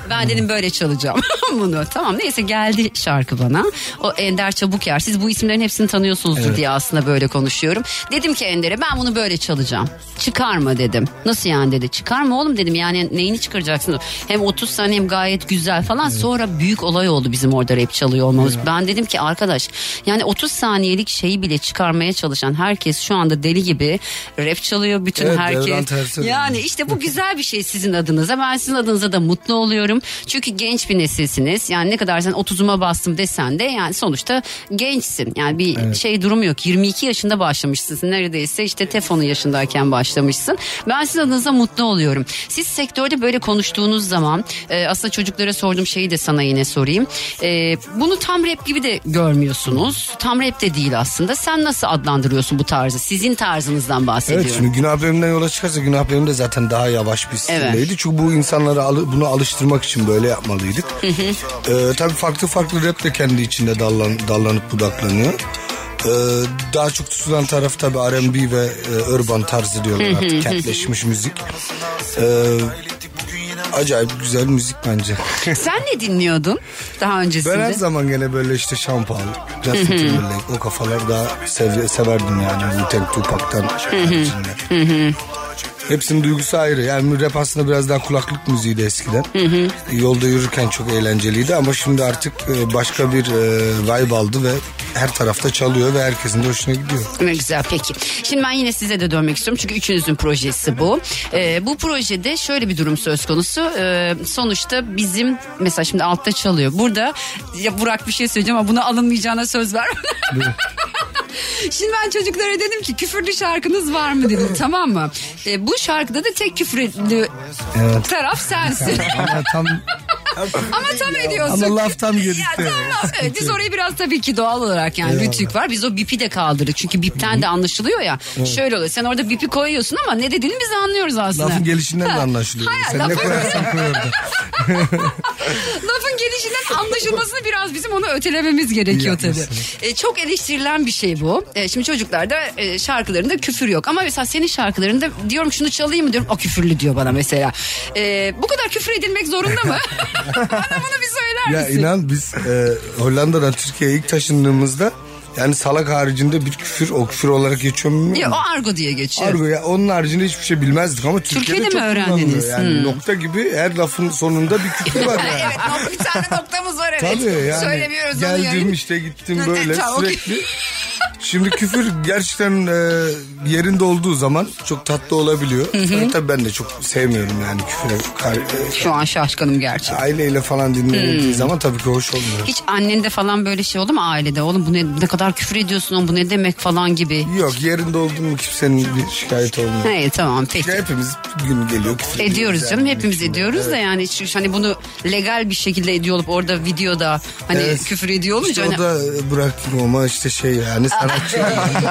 Ben dedim böyle çalacağım bunu. Tamam neyse geldi şarkı bana. O Ender Çabukyer. Siz bu isimlerin hepsini tanıyorsunuzdur diye aslında böyle konuşuyorum. Dedim ki Ender'e ben bunu böyle çalacağım. Çıkarma dedim. Nasıl yani dedi. Çıkarma oğlum dedim. Yani neyini çıkaracaksın? Hem 30 saniye hem gayet güzel falan. Sonra büyük olay oldu bizim orada rap çalıyor olmamız. Ben dedim ki arkadaş yani 30 saniyelik şeyi bile çıkarmaya çalışan herkes şu anda deli gibi rap çalıyor bütün Evet, herkes. Yani işte bu güzel bir şey sizin adınıza. Ben sizin adınıza da mutlu oluyorum. Çünkü genç bir nesilsiniz. Yani ne kadar sen 30'uma bastım desen de yani sonuçta gençsin. Yani bir şey durum yok. 22 yaşında başlamışsın. Neredeyse işte Tefon'un yaşındayken başlamışsın. Ben sizin adınıza mutlu oluyorum. Siz sektörde böyle konuştuğunuz zaman e, aslında çocuklara sorduğum şeyi de sana yine sorayım. E, bunu tam rap gibi de görmüyorsunuz. Tam rap de değil aslında. Sen nasıl adlandırıyorsun bu tarzı? Sizin tarzınızdan bahsediyorum. Evet şimdi Günah Bey'imden yola çıkarsa Günah Bey'im de zaten daha yavaş bir stildeydi. Evet. Çünkü bu insanları bunu alıştırmak için böyle yapmalıydık. Ee, tabii farklı farklı rap de kendi içinde dallan, dallanıp budaklanıyor. Ee, daha çok tutulan taraf tabii R&B ve e, urban tarzı diyorlar artık kentleşmiş müzik. Ee, acayip güzel müzik bence. Sen ne dinliyordun daha öncesinde? Ben her zaman gene böyle işte şampuan, Justin Timberlake o kafalar daha sev- severdim yani. Wu-Tang Tupac'tan. Hepsinin duygusu ayrı. Yani rap aslında biraz daha kulaklık müziğiydi eskiden. Yolda yürürken çok eğlenceliydi ama şimdi artık e, başka bir e, vibe aldı ve her tarafta çalıyor ve herkesin de hoşuna gidiyor. Ne güzel peki. Şimdi ben yine size de dönmek istiyorum çünkü üçünüzün projesi bu. Ee, bu projede şöyle bir durum söz konusu. Ee, sonuçta bizim mesela şimdi altta çalıyor. Burada ya Burak bir şey söyleyeceğim ama buna alınmayacağına söz ver. Şimdi ben çocuklara dedim ki küfürlü şarkınız var mı dedim tamam mı? Ee, bu şarkıda da tek küfürlü taraf sensin. Ama tam Ama tam ediyorsun. Ama laf tam. Ya tamam. Evet, biz orayı biraz tabii ki doğal olarak yani rütük var. Biz o bipi de kaldırdık. Çünkü bipten de anlaşılıyor ya. Şöyle oluyor. Sen orada bipi koyuyorsun ama ne dediğini biz anlıyoruz aslında. lafın gelişinden de anlaşılıyor. Hayır, Sen ne lafın- koyarsan koy orada. Lafın gelişinden anlaşılmasını biraz bizim onu ötelememiz gerekiyor tabii. E, çok eleştirilen bir şey bu. E, şimdi çocuklarda e, şarkılarında küfür yok. Ama mesela senin şarkılarında diyorum şunu çalayım mı diyorum. O küfürlü diyor bana mesela. E, bu kadar küfür edilmek zorunda mı? bana bunu bir söyler Ya misin? inan biz e, Hollanda'dan Türkiye'ye ilk taşındığımızda yani salak haricinde bir küfür o küfür olarak geçiyor mu Ya, o argo diye geçiyor. Argo ya onun haricinde hiçbir şey bilmezdik ama Türkiye'de, Türkiye'de mi çok öğrendiniz? kullanılıyor. Yani Hmm. nokta gibi her lafın sonunda bir küfür var yani. evet nok- bir tane noktamız var evet. Tabii yani Söylemiyoruz onu geldim işte gittim böyle tamam, okey. sürekli. Şimdi küfür gerçekten e, yerinde olduğu zaman çok tatlı olabiliyor. Ama tabii ben de çok sevmiyorum yani küfür. Şu an şaşkınım gerçekten. Aileyle falan dinlenildiği Hmm. zaman tabii ki hoş olmuyor. Hiç annende falan böyle şey oldu mu ailede? Oğlum bu ne, ne kadar küfür ediyorsun oğlum bu ne demek falan gibi. Yok yerinde olduğum mu kimsenin bir şikayet olmuyor. Hayır tamam peki. Hepimiz bir gün geliyor küfür Ediyoruz yani. canım hepimiz ediyoruz da yani şu, hani bunu legal bir şekilde ediyor olup orada videoda hani Evet. küfür ediyor olunca İşte hani- o da bıraktım ama işte şey yani sanatçı. yani.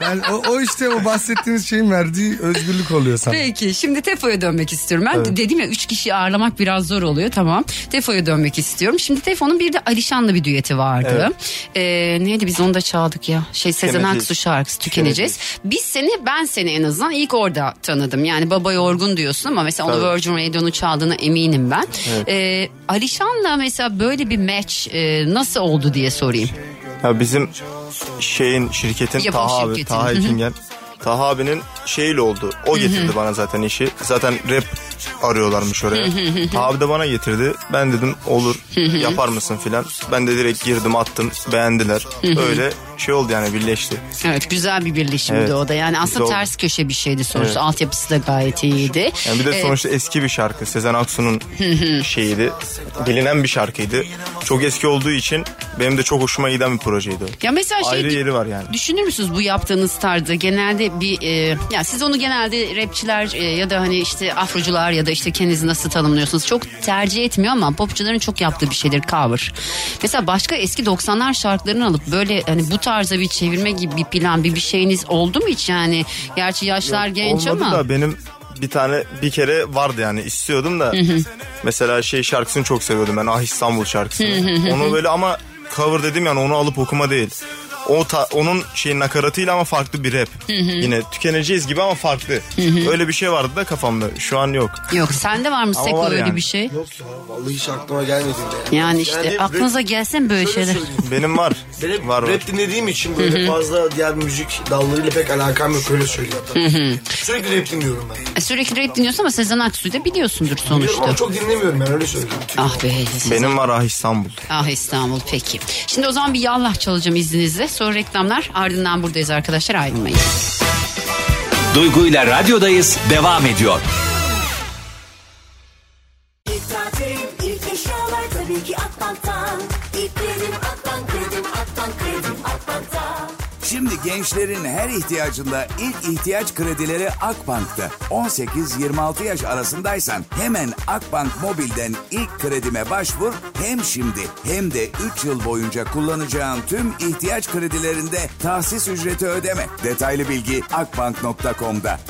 yani o, o işte o bahsettiğiniz şeyin verdiği özgürlük oluyor sana. Peki şimdi Tefo'ya dönmek istiyorum. Ben dedim ya üç kişi ağırlamak biraz zor oluyor tamam. Tefo'ya dönmek istiyorum. Şimdi Tefo'nun bir de Alişan'la bir düeti vardı. Ee, neydi biz onu da çaldık ya. Şey Sezen. Aksu şarkısı Tükeneceğiz. Biz seni ben seni en azından ilk orada tanıdım. Yani baba yorgun diyorsun ama mesela onu. Virgin Radio'nun çaldığına eminim ben. Ee, Alişan'la mesela böyle bir match e, nasıl oldu diye sorayım. Ya bizim şeyin şirketin Yapım Taha abi, şirketin. Taha Hı hı. Ekingen. Taha abinin şeyle oldu. O getirdi bana zaten işi. Zaten rap arıyorlarmış oraya. Taha abi de bana getirdi. Ben dedim olur yapar mısın filan. Ben de direkt girdim attım beğendiler. Öyle şey oldu yani birleşti. Evet güzel bir birleşimdi Evet. o da. Yani aslında oldu. ters köşe bir şeydi sonuçta. Evet. Altyapısı da gayet iyiydi. Yani bir de Ee, sonuçta eski bir şarkı. Sezen Aksu'nun şeyiydi. Bilinen bir şarkıydı. Çok eski olduğu için benim de çok hoşuma giden bir projeydi. Ya mesela şey Ayrı yeri var yani. Düşünür müsünüz bu yaptığınız tarzda genelde bir e, ya siz onu genelde rapçiler e, ya da hani işte afrocular ya da işte kendinizi nasıl tanımlıyorsunuz çok tercih etmiyor ama popçuların çok yaptığı bir şeydir cover. Mesela başka eski 90'lar şarkılarını alıp böyle hani bu tarza bir çevirme gibi bir plan bir bir şeyiniz oldu mu hiç yani? Gerçi yaşlar genç Olmadı ama da benim bir tane bir kere vardı yani istiyordum da mesela şey şarkısını çok seviyordum ben Ah İstanbul şarkısını. Onu böyle ama cover dedim yani onu alıp okuma değil. O ta- onun şeyin nakaratıyla ama farklı bir rap. Yine tükeneceğiz gibi ama farklı. Öyle bir şey vardı da kafamda. Şu an yok. Yok sende var mı Ama Seko var öyle yani. bir şey? Yok ya vallahi hiç aklıma gelmedi bile. Yani işte Yani aklınıza gelsin böyle Şöyle şeyler. söyleyeyim. Benim var. Ben hep var var. rap dinlediğim için böyle fazla diğer müzik dallarıyla pek alakam yok öyle söyleyeyim. Sürekli rap dinliyorum ben. E, Sürekli rap dinliyorsun ama Sezen Aksu'yu da biliyorsundur Biliyorum sonuçta. ama çok dinlemiyorum ben öyle söyleyeyim. Ah be. Benim var ah İstanbul. Ah İstanbul peki. Şimdi o zaman bir yallah çalacağım izninizle. Sonra reklamlar ardından buradayız arkadaşlar ayrılmayın. Duygu ile radyodayız devam ediyor. Şimdi gençlerin her ihtiyacında ilk ihtiyaç kredileri Akbank'ta. 18-26 yaş arasındaysan hemen Akbank Mobil'den ilk kredime başvur. Hem şimdi hem de 3 yıl boyunca kullanacağın tüm ihtiyaç kredilerinde tahsis ücreti ödeme. Detaylı bilgi akbank.com'da.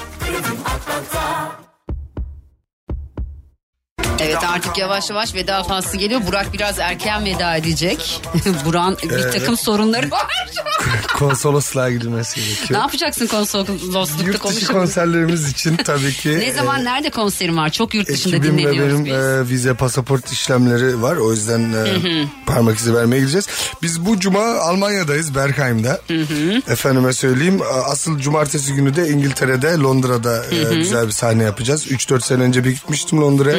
Evet artık yavaş yavaş veda faslı geliyor. Burak biraz erken veda edecek. Burak'ın bir takım sorunları var. Konsolosluğa gidilmesi ne gerekiyor. yapacaksın konsoloslukta Yurt dışı konuşalım. konserlerimiz için tabii ki... Ne zaman nerede konserin var? Çok yurt dışında Ekibim ve dinleniyoruz benim biz. e, vize pasaport işlemleri var. O yüzden e, parmak izi vermeye gideceğiz. Biz bu cuma Almanya'dayız Berkheim'da. Efendime söyleyeyim a- asıl cumartesi günü de İngiltere'de Londra'da e, güzel bir sahne yapacağız. 3-4 sene önce bir gitmiştim Londra'ya.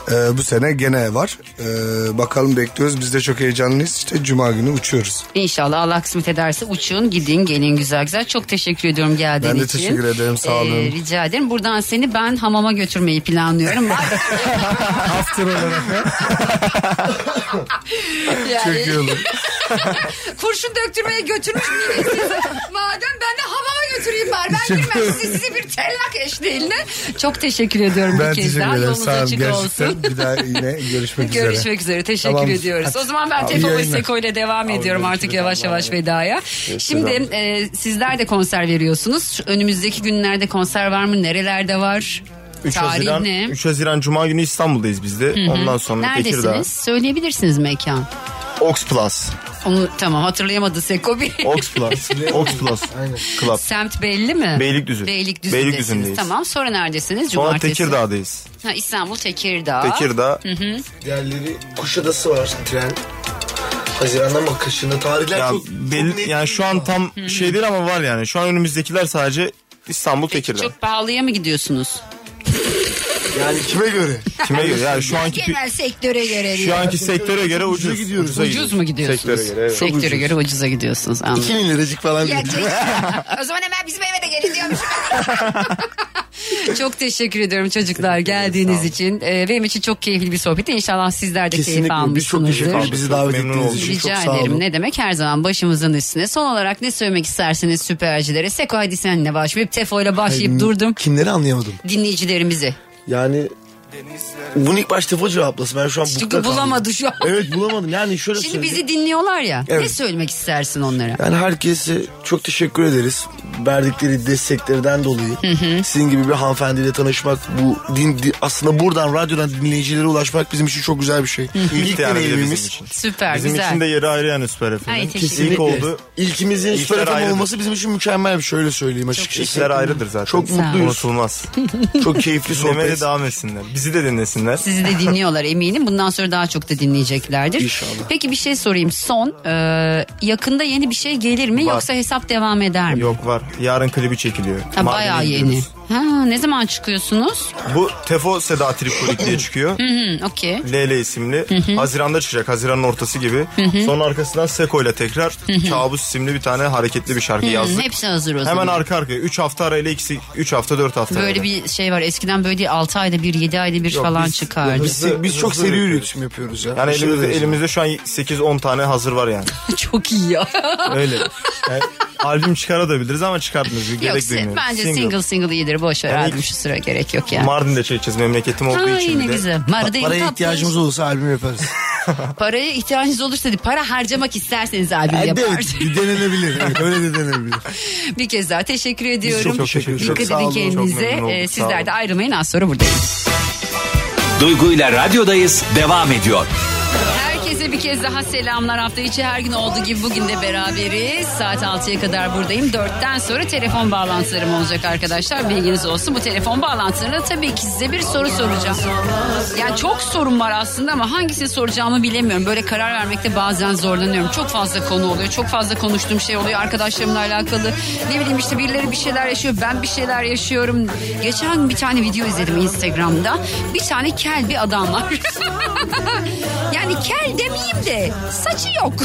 E, bu sene gene var. E, bakalım bekliyoruz. Biz de çok heyecanlıyız. İşte cuma günü uçuyoruz. İnşallah Allah kısmet ederse uçun gidin gelin güzel güzel. Çok teşekkür ediyorum geldiğin Ben de için. teşekkür ederim, sağ olun. Ee, rica ederim. Buradan seni ben hamama götürmeyi planlıyorum. After olarak Yani- çok iyi olur. Kurşun döktürmeye götürmüş müyüz? Madem ben de hamama götüreyim bari. Ben girmem size, size bir tellak eşliğinde. Çok teşekkür ediyorum Ben bir kez teşekkür daha. ederim. Sağ olun. Gerçekten olsun. Bir daha yine görüşmek üzere. Görüşmek üzere. Teşekkür Tamam. ediyoruz. Hadi. O zaman ben Abi, Tefo. Seko ile devam ediyorum artık yavaş yavaş vedaya. Şimdi e, sizler de konser veriyorsunuz. Önümüzdeki günlerde konser var mı? Nerelerde var? 3 Tarih Haziran, ne? 3 Haziran Cuma günü İstanbul'dayız biz de. Ondan sonra Tekirdağ. Neredesiniz? Söyleyebilirsiniz mekan. Ox Plus. Onu tamam hatırlayamadı Seko bir. Ox Plus. Ox Plus. Club. Semt belli mi? Beylikdüzü. Beylikdüzü'ndesiniz. Beylikdüzü'ndeyiz. Tamam sonra neredesiniz? Sonra Cumartesi. Tekirdağ'dayız. Ha, İstanbul Tekirdağ. Tekirdağ. Diğerleri Kuşadası var tren. Haziran'dan bak kaçında tarihler Ya çok, belli- çok yani şu an tam şey değil ama var yani. Şu an önümüzdekiler sadece İstanbul Tekirdağ. Çok pahalıya mı gidiyorsunuz? Yani kime göre? Kime göre? Yani şu anki Genel sektöre göre. şu anki sektöre göre ucuz. Ucuza gidiyoruz. Ucuza Ucuz mu gidiyorsunuz? Sektöre göre evet. Sektöre göre ucuza gidiyorsunuz anladım. 2000 liracık falan diyor. o zaman hemen bizim eve de gelin diyormuşum. çok teşekkür ediyorum çocuklar geldiğiniz için. Ee, benim için çok keyifli bir sohbetti. İnşallah sizler de keyif Kesinlikle biz çok teşekkür ederiz. almışsınızdır. Bizi davet Memnun ettiğiniz oldum. için çok Rica sağ ederim. olun. Ne demek her zaman başımızın üstüne. Son olarak ne söylemek istersiniz süpercilere? Seko hadi seninle başlayıp Tefo ile başlayıp durdum. Kimleri anlayamadım. Dinleyicilerimizi. Yani bunu ilk başta Tefo cevaplasın. Ben şu an Çünkü kaldım. bulamadı şu an. Evet bulamadım. Yani şöyle Şimdi söyleyeyim. bizi dinliyorlar ya. Ne Evet. söylemek istersin onlara? Yani herkese çok teşekkür ederiz. Verdikleri desteklerden dolayı. Sizin gibi bir hanımefendiyle tanışmak, bu din, di- aslında buradan radyodan dinleyicilere ulaşmak bizim için çok güzel bir şey. İlk İlk yani bir de bizim deneyimimiz. için. Süper Bizim güzel. için de yeri ayrı yani Süper Ay, FM'in. teşekkür İlk Kesinlikle. oldu. İlkimizin İlkler Süper FM ayrıdır. olması bizim için mükemmel bir şey. Öyle söyleyeyim açıkçası. İşler ayrıdır zaten. Çok mutluyuz. Unutulmaz. Çok keyifli sohbet. devam etsinler. Bizi de dinlesinler. Sizi de dinliyorlar eminim. Bundan sonra daha çok da dinleyeceklerdir. İnşallah. Peki bir şey sorayım. Son e, yakında yeni bir şey gelir mi Var. yoksa hesap devam eder mi? Yok var. Yarın klibi çekiliyor. Ha, Mardin'e bayağı yeni. gidiyoruz. Ha, ne zaman çıkıyorsunuz? Bu Tefo Seda Tripolik diye çıkıyor. Hı, Okey. Lele isimli. Haziran'da çıkacak. Haziran'ın ortası gibi. Sonra arkasından Seko ile tekrar Kabus isimli bir tane hareketli bir şarkı Hı, yazdık. Hepsi hazır o zaman. Hemen arka arkaya. 3 hafta arayla ikisi 3 hafta 4 hafta Böyle arayla. bir şey var. Eskiden böyle değil 6 ayda bir 7 ayda bir Yok, falan biz- çıkardı. Biz, biz çok Hızlı seri üretim yapıyoruz ya. Yani Aşırı elimizde, derece. elimizde şu an 8-10 tane hazır var yani. Çok iyi ya. Öyle. Yani albüm çıkarabiliriz ama çıkartmıyoruz. Yok Gerek se- duymuyoruz. bence single. single iyidir. Boş ver. Yani Albüm şu sıra gerek yok yani. Mardin'de çekeceğiz memleketim olduğu Ay için ne bir de. güzel. Mardin Paraya tatlı. ihtiyacımız olursa albüm yaparız. Paraya ihtiyacınız olursa değil. Para harcamak isterseniz albüm evet, yaparsınız. bir denenebilir. Evet, öyle de denenebilir. Bir kez daha teşekkür ediyorum. çok teşekkür ederiz. Dikkat Çok sağ edin olun, çok kendinize. memnun olduk, Ee, sağ sizler olun. de ayrılmayın az sonra buradayız. Duygu ile radyodayız devam ediyor. Herkese Herkese bir kez daha selamlar. Hafta içi her gün olduğu gibi bugün de beraberiz. Saat 6'ya kadar buradayım. 4'ten sonra telefon bağlantılarım olacak arkadaşlar. Bilginiz olsun. Bu telefon bağlantılarında tabii ki size bir soru soracağım. Yani çok sorun var aslında ama hangisini soracağımı bilemiyorum. Böyle karar vermekte bazen zorlanıyorum. Çok fazla konu oluyor. Çok fazla konuştuğum şey oluyor. Arkadaşlarımla alakalı. Ne bileyim işte birileri bir şeyler yaşıyor. Ben bir şeyler yaşıyorum. Geçen bir tane video izledim Instagram'da. Bir tane kel bir adam var. yani kel demeyeyim de saçı yok.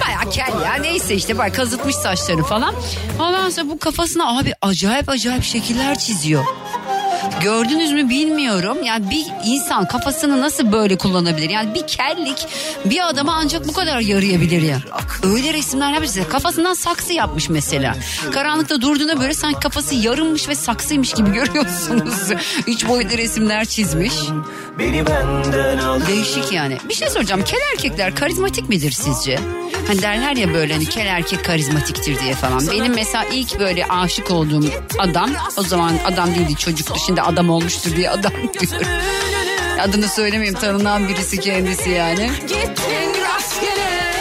Baya kel ya neyse işte baya kazıtmış saçlarını falan. Ondan sonra bu kafasına abi acayip acayip şekiller çiziyor. Gördünüz mü bilmiyorum. Yani bir insan kafasını nasıl böyle kullanabilir? Yani bir kellik bir adama ancak bu kadar yarayabilir ya. Öyle resimler yapmış. Kafasından saksı yapmış mesela. Karanlıkta durduğunda böyle sanki kafası yarınmış ve saksıymış gibi görüyorsunuz. Üç boyutlu resimler çizmiş. Değişik yani. Bir şey soracağım. Kel erkekler karizmatik midir sizce? Hani derler ya böyle hani kel erkek karizmatiktir diye falan. Benim mesela ilk böyle aşık olduğum adam o zaman adam değildi çocuktu şimdi adam olmuştur diye adam diyorum. Adını söylemeyeyim tanınan birisi kendisi yani. Gittin rastgele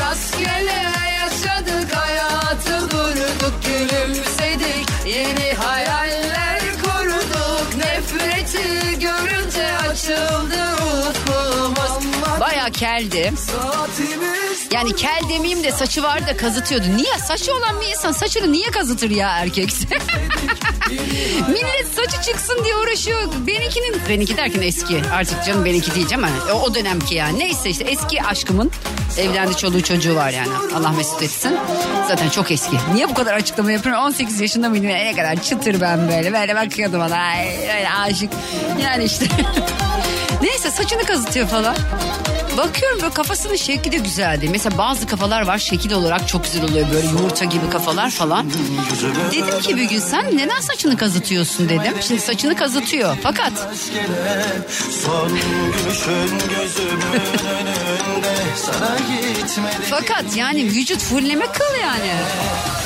Rastgele yaşadık hayatı durduk gülümsedik yeni hayaller kurduk nefreti görünce açıldı ufkumuz. Baya keldi. Yani kel demeyeyim de saçı vardı da kazıtıyordu. Niye? Saçı olan bir insan saçını niye kazıtır ya erkek? Millet saçı çıksın diye uğraşıyor. Benimkinin, benimki derken eski. Artık canım benimki diyeceğim ama o, dönemki yani. Neyse işte eski aşkımın evlendi çoluğu çocuğu var yani. Allah mesut etsin. Zaten çok eski. Niye bu kadar açıklama yapıyorum? 18 yaşında mıydım? Ne kadar çıtır ben böyle. Böyle bakıyordum ona. Ay, aşık. Yani işte. Neyse saçını kazıtıyor falan. Bakıyorum böyle kafasının şekli de güzeldi. Mesela bazı kafalar var şekil olarak çok güzel oluyor. Böyle yumurta gibi kafalar falan. Dedim ki bir gün sen neden saçını kazıtıyorsun dedim. Şimdi saçını kazıtıyor. Fakat fakat yani vücut fulleme kıl yani.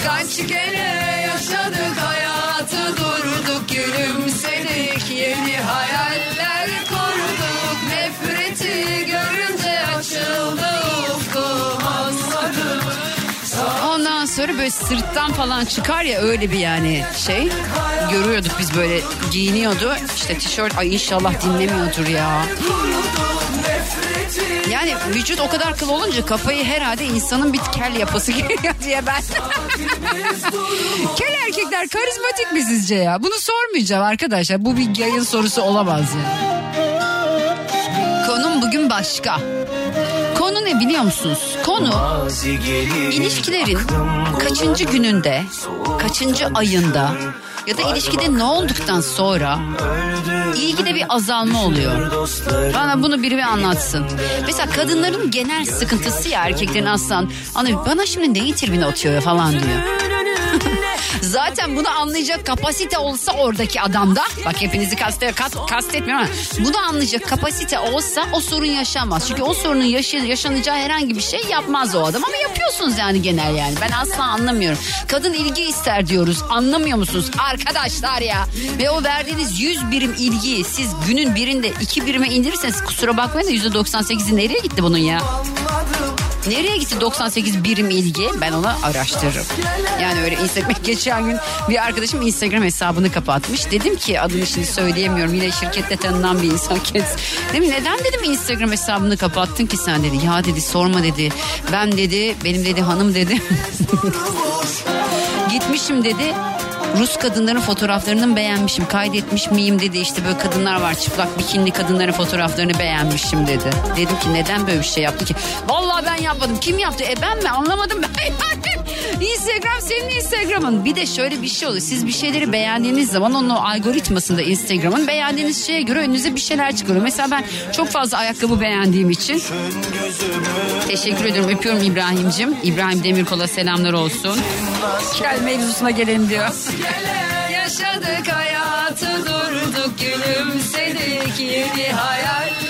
Kaç kere yaşadık hayatı durduk gülümsedik yeni hayaller Sonra böyle sırttan falan çıkar ya öyle bir yani şey. Görüyorduk biz böyle giyiniyordu. İşte tişört ay inşallah dinlemiyordur ya. Yani vücut o kadar kıl olunca kafayı herhalde insanın bir kel yapası geliyor diye ben. kel erkekler karizmatik mi sizce ya? Bunu sormayacağım arkadaşlar. Bu bir yayın sorusu olamaz yani. Konum bugün başka. Konu ne biliyor musunuz? Konu ilişkilerin kaçıncı gününde, kaçıncı ayında ya da ilişkide ne olduktan sonra ilgide bir azalma oluyor. Bana bunu biri bir anlatsın. Mesela kadınların genel sıkıntısı ya erkeklerin aslan. Ana bana şimdi neyi tribine atıyor falan diyor. Zaten bunu anlayacak kapasite olsa oradaki adamda bak hepinizi kaste, kast, kastetmiyorum ama bunu anlayacak kapasite olsa o sorun yaşanmaz. Çünkü o sorunun yaşa, yaşanacağı herhangi bir şey yapmaz o adam ama yapıyorsunuz yani genel yani. Ben asla anlamıyorum. Kadın ilgi ister diyoruz anlamıyor musunuz arkadaşlar ya? Ve o verdiğiniz 100 birim ilgiyi siz günün birinde 2 birime indirirseniz kusura bakmayın da %98'i nereye gitti bunun ya? Nereye gitti 98 birim ilgi? Ben onu araştırırım. Yani öyle Instagram geçen gün bir arkadaşım Instagram hesabını kapatmış. Dedim ki adını şimdi söyleyemiyorum. Yine şirkette tanınan bir insan kendisi. Dedim neden dedim Instagram hesabını kapattın ki sen dedi. Ya dedi sorma dedi. Ben dedi benim dedi hanım dedi. Gitmişim dedi. Rus kadınların fotoğraflarını beğenmişim. Kaydetmiş miyim dedi. İşte böyle kadınlar var çıplak bikinli kadınların fotoğraflarını beğenmişim dedi. Dedim ki neden böyle bir şey yaptı ki? Vallahi ben yapmadım. Kim yaptı? E ben mi? Anlamadım ben. Instagram senin Instagram'ın. Bir de şöyle bir şey oluyor. Siz bir şeyleri beğendiğiniz zaman onun algoritmasında Instagram'ın beğendiğiniz şeye göre önünüze bir şeyler çıkıyor. Mesela ben çok fazla ayakkabı beğendiğim için teşekkür ediyorum. Öpüyorum İbrahim'cim. İbrahim Demirkol'a selamlar olsun. Kel mevzusuna gelelim diyor. Yaşadık hayatı durduk gülümsedik yeni hayaller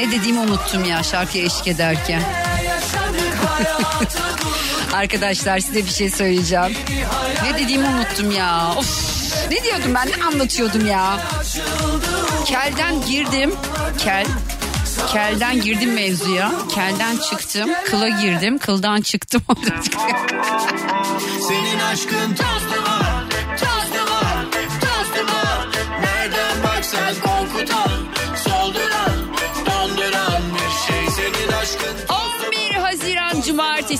Ne dediğimi unuttum ya şarkıya eşlik ederken. Arkadaşlar size bir şey söyleyeceğim. Ne dediğimi unuttum ya. Of. Ne diyordum ben ne anlatıyordum ya. Kelden girdim. Kel. Kelden girdim mevzuya. Kelden çıktım. Kıla girdim. Kıldan çıktım. Senin aşkın toz duman,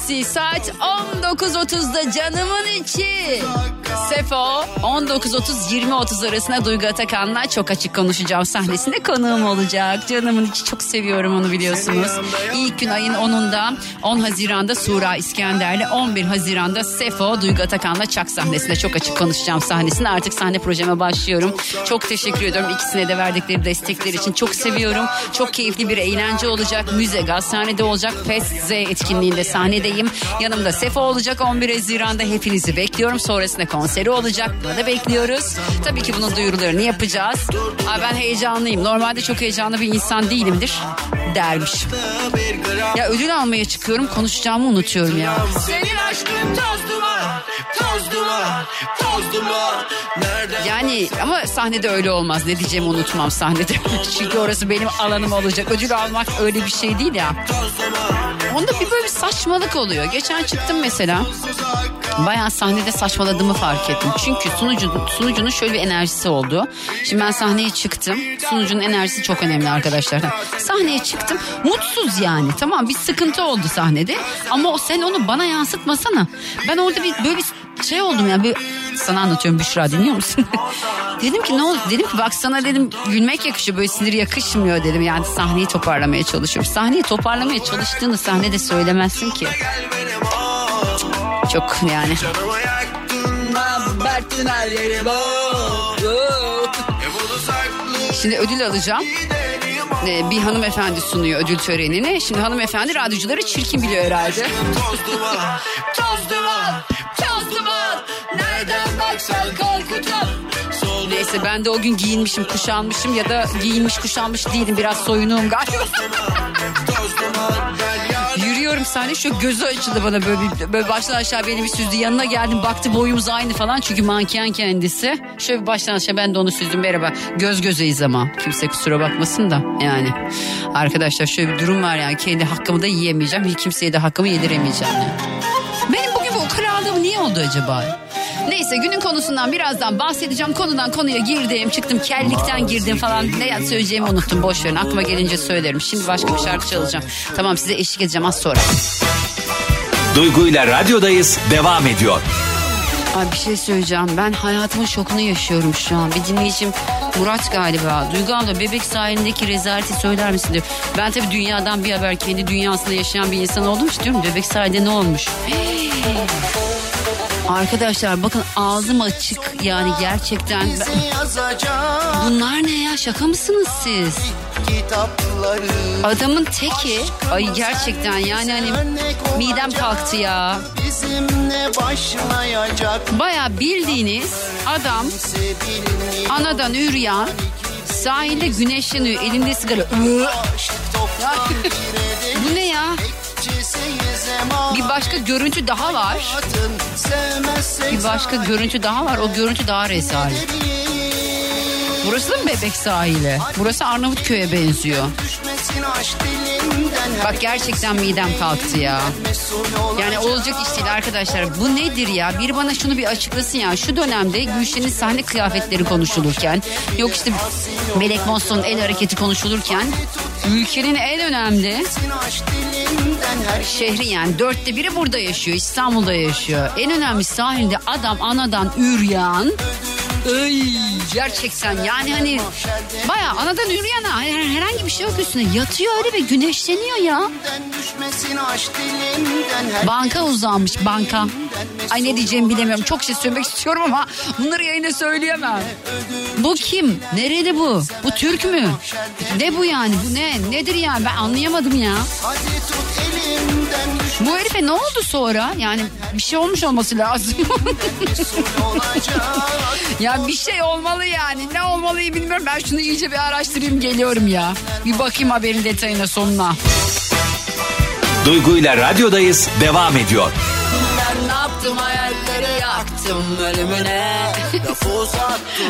Cumartesi saat 19.30'da canımın içi. Sefo 19.30-20.30 arasında Duygu Atakan'la çok açık konuşacağım sahnesinde konuğum olacak. Canımın içi çok seviyorum onu biliyorsunuz. İlk gün ayın 10'unda 10 Haziran'da Sura İskender'le 11 Haziran'da Sefo Duygu Atakan'la Çak sahnesinde çok açık konuşacağım sahnesinde. Artık sahne projeme başlıyorum. Çok teşekkür ediyorum ikisine de verdikleri destekler için. Çok seviyorum. Çok keyifli bir eğlence olacak. Müze gaz sahnede olacak. Fest Z etkinliğinde sahnedeyim. Yanımda Sefo olacak 11 Haziran'da. Hepinizi bekliyorum. Sonrasında konseri olacak. Bunu da bekliyoruz. Tabii ki bunun duyurularını yapacağız. Aa, ben heyecanlıyım. Normalde çok heyecanlı bir insan değilimdir dermiş. Ya ödül almaya çıkıyorum konuşacağımı unutuyorum ya. Senin aşkın toz duman, toz duman, toz duman. Nereden Yani ama sahnede öyle olmaz. Ne diyeceğimi unutmam sahnede. Çünkü orası benim alanım olacak. Ödül almak öyle bir şey değil ya. Onda bir böyle bir saçmalık oluyor. Geçen çıktım mesela. Bayağı sahnede saçmaladığımı fark ettim. Çünkü sunucu, sunucunun şöyle bir enerjisi oldu. Şimdi ben sahneye çıktım. Sunucunun enerjisi çok önemli arkadaşlar. Sahneye çıktım. Mutsuz yani. Tamam bir sıkıntı oldu sahnede. Ama sen onu bana yansıtmasana. Ben orada bir böyle bir şey oldum ya. Bir, sana anlatıyorum Büşra dinliyor musun? dedim ki ne oldu? Dedim ki bak sana dedim gülmek yakışıyor böyle sinir yakışmıyor dedim. Yani sahneyi toparlamaya çalışıyorum. Sahneyi toparlamaya çalıştığını sahnede söylemezsin ki. Çok yani. Şimdi ödül alacağım. Ee, bir hanımefendi sunuyor ödül törenini. Şimdi hanımefendi radyocuları çirkin biliyor herhalde. toz duman, toz duman, toz duman. Nereden baksan korkutan. Neyse ben de o gün giyinmişim kuşanmışım ya da giyinmiş kuşanmış değilim biraz soyunuğum galiba. Yürüyorum sahne şu gözü açıldı bana böyle, bir, böyle baştan aşağı beni bir süzdü. Yanına geldim baktı boyumuz aynı falan çünkü manken kendisi. Şöyle bir baştan aşağı ben de onu süzdüm merhaba. Göz gözeyiz ama kimse kusura bakmasın da yani. Arkadaşlar şöyle bir durum var yani kendi hakkımı da yiyemeyeceğim. Hiç kimseye de hakkımı yediremeyeceğim yani. Benim bugün bu ukalaladığım niye oldu acaba? Neyse günün konusundan birazdan bahsedeceğim. Konudan konuya girdim, çıktım, kellikten girdim falan. Ne söyleyeceğimi unuttum. Boş verin. Aklıma gelince söylerim. Şimdi başka bir şarkı çalacağım. Tamam size eşlik edeceğim az sonra. Duygu ile radyodayız devam ediyor. Abi bir şey söyleyeceğim. Ben hayatımın şokunu yaşıyorum şu an. Bir dinleyicim Murat galiba. Duygu abla bebek sahilindeki rezaleti söyler misin diyor. Ben tabii dünyadan bir haber kendi dünyasında yaşayan bir insan olduğum için diyorum. Bebek sahilde ne olmuş? Arkadaşlar bakın ağzım açık yani gerçekten. Ben- Bunlar ne ya şaka mısınız siz? Adamın teki ay gerçekten yani hani midem kalktı ya. Baya bildiğiniz adam anadan üryan sahilde güneşleniyor elinde sigara. Bir başka görüntü daha var. Bir başka görüntü daha var. O görüntü daha rezalet. Burası da mı bebek sahili? Burası Arnavutköy'e benziyor. Bak gerçekten midem kalktı ya. Yani olacak iş değil arkadaşlar. Bu nedir ya? Biri bana şunu bir açıklasın ya. Şu dönemde Gülşen'in sahne kıyafetleri konuşulurken, yok işte Melek Mosso'nun el hareketi konuşulurken, ülkenin en önemli her şehri yani dörtte biri burada yaşıyor. İstanbul'da yaşıyor. En önemli sahilde adam anadan üryan. Ay, gerçekten yani hani baya anadan. Her- herhangi bir şey yok üstüne yatıyor öyle ve güneşleniyor ya. Banka uzanmış banka. Ay ne diyeceğimi bilemiyorum. Çok şey söylemek istiyorum ama bunları yayına söyleyemem. Bu kim? Nerede bu? Bu Türk mü? Ne bu yani? Bu ne? Nedir yani? Ben anlayamadım ya. hadi tut elimden Bu herife ne oldu sonra? Yani bir şey olmuş olması lazım. ya bir şey olmalı yani. Ne olmalıyı bilmiyorum. Ben şunu iyice bir araştırayım geliyorum ya. Bir bakayım haberin detayına sonuna. Duygu ile radyodayız devam ediyor. Attım ölümüne.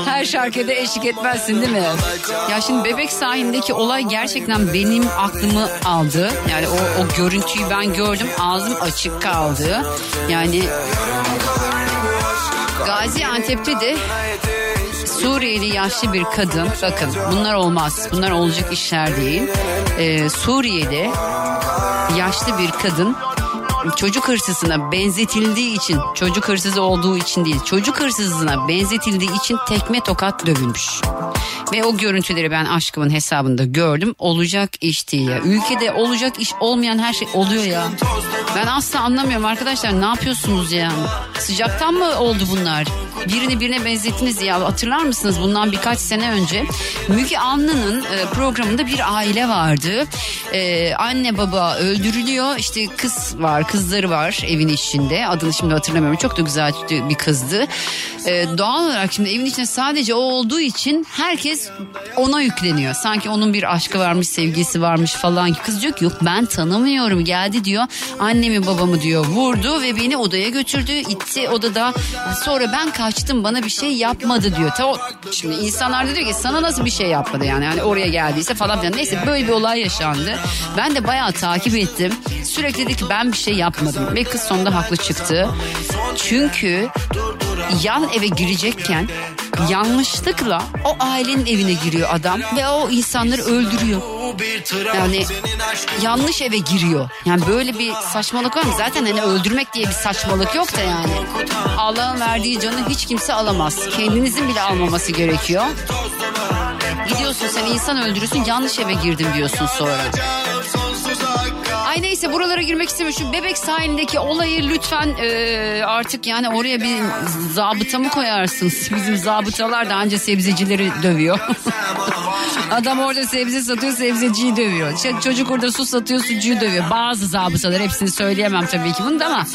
Her şarkıda eşlik etmezsin değil mi? Ya şimdi bebek sahilindeki olay gerçekten benim aklımı aldı. Yani o, o görüntüyü ben gördüm ağzım açık kaldı. Yani Gaziantep'te de Suriyeli yaşlı bir kadın bakın bunlar olmaz bunlar olacak işler değil Ee, Suriye'de yaşlı bir kadın çocuk hırsızına benzetildiği için çocuk hırsızı olduğu için değil çocuk hırsızına benzetildiği için tekme tokat dövülmüş. Ve o görüntüleri ben aşkımın hesabında gördüm. Olacak iş değil ya. Ülkede olacak iş olmayan her şey oluyor ya. Ben asla anlamıyorum arkadaşlar ne yapıyorsunuz ya? Sıcaktan mı oldu bunlar? Birini birine benzettiniz ya hatırlar mısınız bundan birkaç sene önce Müge Anlı'nın e, programında bir aile vardı. E, anne baba öldürülüyor işte kız var kızları var evin içinde adını şimdi hatırlamıyorum çok da güzel bir kızdı. E, doğal olarak şimdi evin içinde sadece o olduğu için herkes ona yükleniyor. Sanki onun bir aşkı varmış sevgisi varmış falan. Kız diyor ki yok ben tanımıyorum geldi diyor annemi babamı diyor vurdu ve beni odaya götürdü itti odada sonra ben kaçtım bana bir şey yapmadı diyor. Ta o, şimdi insanlar da diyor ki sana nasıl bir şey yapmadı yani hani oraya geldiyse falan filan neyse böyle bir olay yaşandı. Ben de bayağı takip ettim. Sürekli dedi ki ben bir şey yapmadım ve kız sonunda haklı çıktı. Çünkü yan eve girecekken yanlışlıkla o ailenin evine giriyor adam ve o insanları öldürüyor. Yani yanlış eve giriyor. Yani böyle bir saçmalık var mı? Zaten hani öldürmek diye bir saçmalık yok da yani. Allah'ın verdiği canı hiç kimse alamaz. Kendinizin bile almaması gerekiyor. Gidiyorsun sen insan öldürüyorsun yanlış eve girdim diyorsun sonra. Ay neyse buralara girmek istemiyorum. Şu bebek sahilindeki olayı lütfen e, artık yani oraya bir zabıta mı koyarsınız? Bizim zabıtalar da anca sebzecileri dövüyor. Adam orada sebze satıyor sebzeciyi dövüyor. Ç- çocuk orada su satıyor sucuğu dövüyor. Bazı zabıtalar hepsini söyleyemem tabii ki bunu da ama.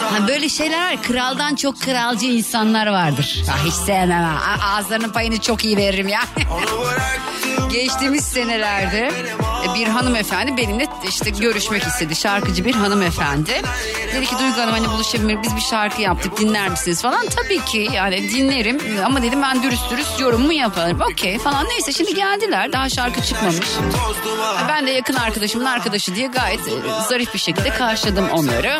Ha, böyle şeyler. Kraldan çok kralcı insanlar vardır. Ah, hiç sevmem ha. Ağızlarının payını çok iyi veririm ya. Geçtiğimiz senelerde e, bir hanımefendi benimle işte görüşmek istedi. Şarkıcı bir hanımefendi. Dedi ki Duygu Hanım hani buluşabilir biz bir şarkı yaptık dinler misiniz falan. Tabii ki yani dinlerim ama dedim ben dürüst dürüst yorumumu yaparım. Okey falan neyse şimdi geldiler daha şarkı çıkmamış. Ben de yakın arkadaşımın arkadaşı diye gayet e, zarif bir şekilde karşıladım onları.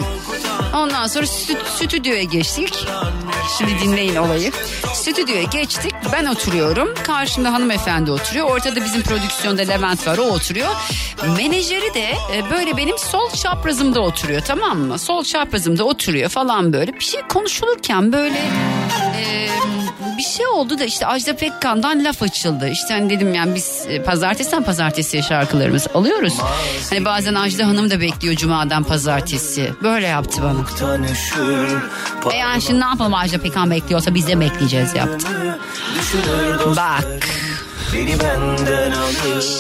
Ondan sonra stü- stüdyoya geçtik. Şimdi dinleyin olayı. Stüdyoya geçtik. Ben oturuyorum. Karşımda hanımefendi oturuyor. Ortada bizim prodüksiyonda Levent var. O oturuyor. Menajeri de e, böyle benim sol çaprazımda oturuyor. Tamam mı? Sol çaprazımda oturuyor falan böyle. Bir şey konuşulurken böyle e, bir şey oldu da işte Ajda Pekkan'dan laf açıldı. İşte hani dedim yani biz e, pazartesiden pazartesiye şarkılarımızı alıyoruz. Hani bazen Ajda Hanım da bekliyor cumadan pazartesi. Böyle yaptı bana. E yani şimdi ne yapalım Ajda Pekkan bekliyorsa biz de bekleyeceğiz yaptı. Bak.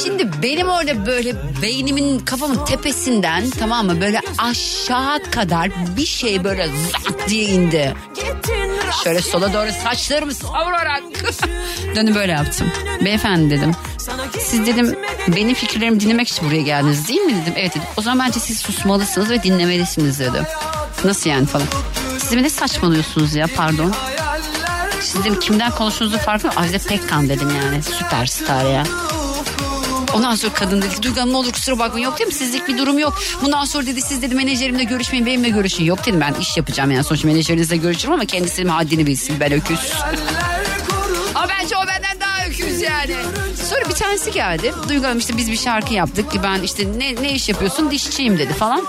Şimdi benim orada böyle beynimin kafamın tepesinden tamam mı böyle aşağı kadar bir şey böyle zat diye indi. Şöyle sola doğru saçlarımı savurarak dönüp böyle yaptım. Beyefendi dedim. Siz dedim benim fikirlerimi dinlemek için buraya geldiniz değil mi dedim. Evet dedim. O zaman bence siz susmalısınız ve dinlemelisiniz dedim. Nasıl yani falan. Siz ne saçmalıyorsunuz ya pardon. Siz dedim kimden konuştuğunuzu farkında mı? Ajda Pekkan dedim yani süperstar ya. Ondan sonra kadın dedi Duygu Hanım ne olur kusura bakmayın yok değil mi sizlik bir durum yok. Bundan sonra dedi siz dedi menajerimle görüşmeyin benimle görüşün. Yok dedim ben iş yapacağım yani sonuçta menajerinizle görüşürüm ama kendisinin haddini bilsin ben öküz. ama bence o benden daha öküz yani. Sonra bir tanesi geldi. Duygu Hanım işte biz bir şarkı yaptık ki ben işte ne, ne iş yapıyorsun dişçiyim dedi falan.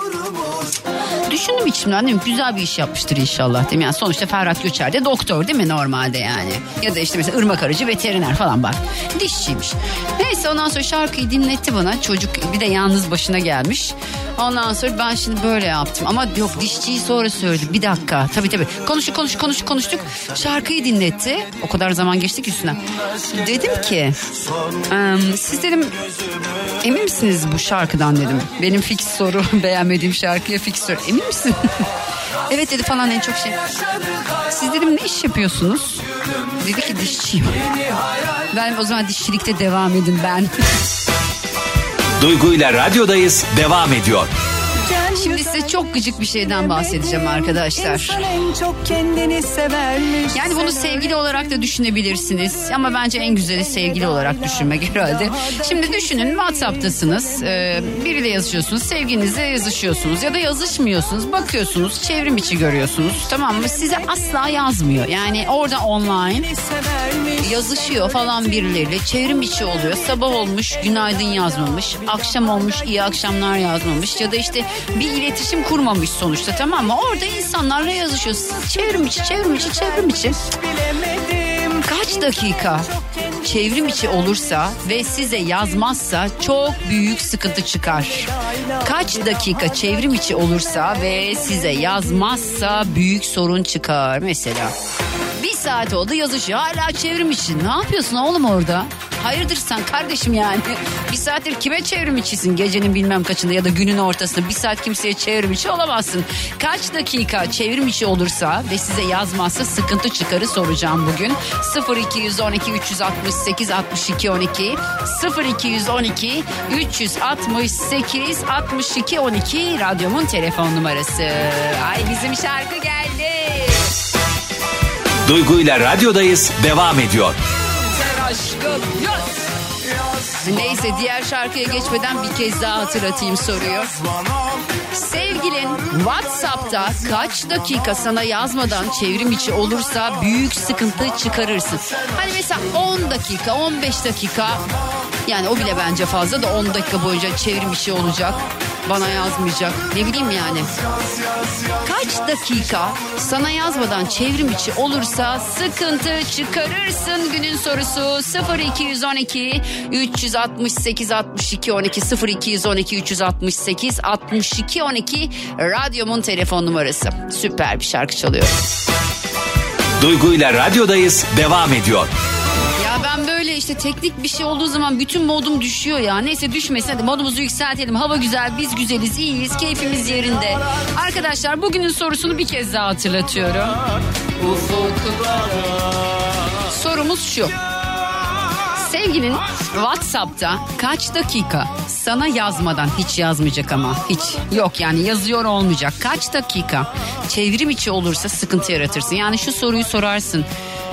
Düşündüm içimden dedim güzel bir iş yapmıştır inşallah dedim. Yani sonuçta Ferhat Göçer de doktor değil mi normalde yani. Ya da işte mesela Irmak Arıcı veteriner falan bak. Dişçiymiş. Neyse ondan sonra şarkıyı dinletti bana. Çocuk bir de yalnız başına gelmiş. Ondan sonra ben şimdi böyle yaptım. Ama yok dişçiyi sonra söyledim. Bir dakika. Tabii tabii. Konuştuk konuştuk konuştuk konuştuk. Şarkıyı dinletti. O kadar zaman geçti ki üstüne. Dedim ki "Em, siz dedim emin misiniz bu şarkıdan dedim. Benim fix soru beğenmediğim şarkıya fix soru. Emin misin? evet dedi falan en çok şey. Siz dedim ne iş yapıyorsunuz? Dedi ki dişçiyim. Ben o zaman dişçilikte devam edin ben. Duygu ile radyodayız devam ediyor. Şimdi size çok gıcık bir şeyden bahsedeceğim arkadaşlar. İnsan en çok kendini severmiş. Yani bunu sevgili olarak da düşünebilirsiniz. Ama bence en güzeli sevgili olarak düşünmek herhalde. Şimdi düşünün WhatsApp'tasınız. Ee, biriyle yazışıyorsunuz. Sevginizle yazışıyorsunuz. Ya da yazışmıyorsunuz. Bakıyorsunuz. Çevrim içi görüyorsunuz. Tamam mı? Size asla yazmıyor. Yani orada online yazışıyor falan birileriyle. Çevrim içi oluyor. Sabah olmuş günaydın yazmamış. Akşam olmuş iyi akşamlar yazmamış. Ya da işte bir iletişim kurmamış sonuçta tamam mı? Orada insanlarla yazışıyor. Çevrim içi, çevrim içi, çevrim içi. Kaç dakika çevrim içi olursa ve size yazmazsa çok büyük sıkıntı çıkar. Kaç dakika çevrim içi olursa ve size yazmazsa büyük sorun çıkar mesela. Bir saat oldu yazışıyor hala çevrim içi. Ne yapıyorsun oğlum orada? Hayırdır sen kardeşim yani. Bir saattir kime çevrim içisin gecenin bilmem kaçında ya da günün ortasında bir saat kimseye çevrim içi olamazsın. Kaç dakika çevrim içi olursa ve size yazmazsa sıkıntı çıkarı soracağım bugün. 0212 368 62 12 0212 368 62 12 radyomun telefon numarası. Ay bizim şarkı geldi. Duygu ile radyodayız devam ediyor. Aşkım yaz. Neyse diğer şarkıya geçmeden bir kez daha hatırlatayım soruyu. Sevgilin WhatsApp'ta kaç dakika sana yazmadan çevrim içi olursa büyük sıkıntı çıkarırsın. Hani mesela 10 dakika 15 dakika yani o bile bence fazla da 10 dakika boyunca çevrim içi olacak. Bana yazmayacak. Ne bileyim yani. Kaç dakika sana yazmadan çevrim içi olursa sıkıntı çıkarırsın günün sorusu 0212 368 62 12 0212 368 62 12 radyomun telefon numarası. Süper bir şarkı çalıyor. Duygu ile radyodayız devam ediyor. İşte teknik bir şey olduğu zaman bütün modum düşüyor ya. Neyse düşmesin hadi modumuzu yükseltelim. Hava güzel, biz güzeliz, iyiyiz, keyfimiz yerinde. Arkadaşlar bugünün sorusunu bir kez daha hatırlatıyorum. Sorumuz şu. Sevgilin WhatsApp'ta kaç dakika sana yazmadan hiç yazmayacak ama hiç yok yani yazıyor olmayacak kaç dakika çevrim içi olursa sıkıntı yaratırsın. Yani şu soruyu sorarsın.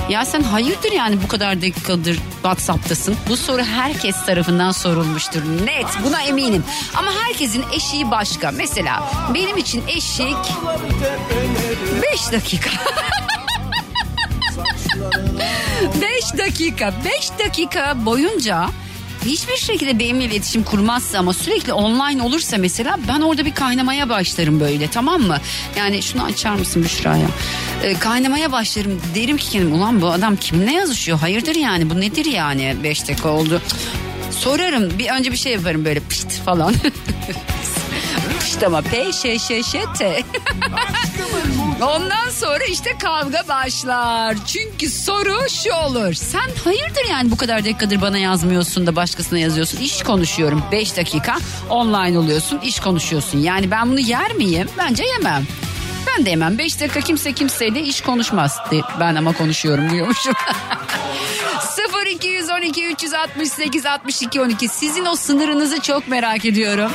Ya sen hayırdır yani bu kadar dakikadır WhatsApp'tasın? Bu soru herkes tarafından sorulmuştur. Net buna eminim. Ama herkesin eşiği başka. Mesela benim için eşik 5 dakika. 5 dakika 5 dakika boyunca hiçbir şekilde benimle iletişim kurmazsa ama sürekli online olursa mesela ben orada bir kaynamaya başlarım böyle tamam mı? Yani şunu açar mısın Büşra ya? Ee, kaynamaya başlarım derim ki kendim ulan bu adam kimle yazışıyor? Hayırdır yani bu nedir yani 5 dakika oldu. Sorarım bir önce bir şey yaparım böyle pişt falan. pişt ama P Ş Ş Ş T. Ondan sonra işte kavga başlar. Çünkü soru şu olur. Sen hayırdır yani bu kadar dakikadır bana yazmıyorsun da başkasına yazıyorsun. İş konuşuyorum 5 dakika online oluyorsun iş konuşuyorsun. Yani ben bunu yer miyim? Bence yemem. Ben de yemem. 5 dakika kimse kimseyle iş konuşmaz. Ben ama konuşuyorum diyormuşum. 0212 368 62 12 sizin o sınırınızı çok merak ediyorum.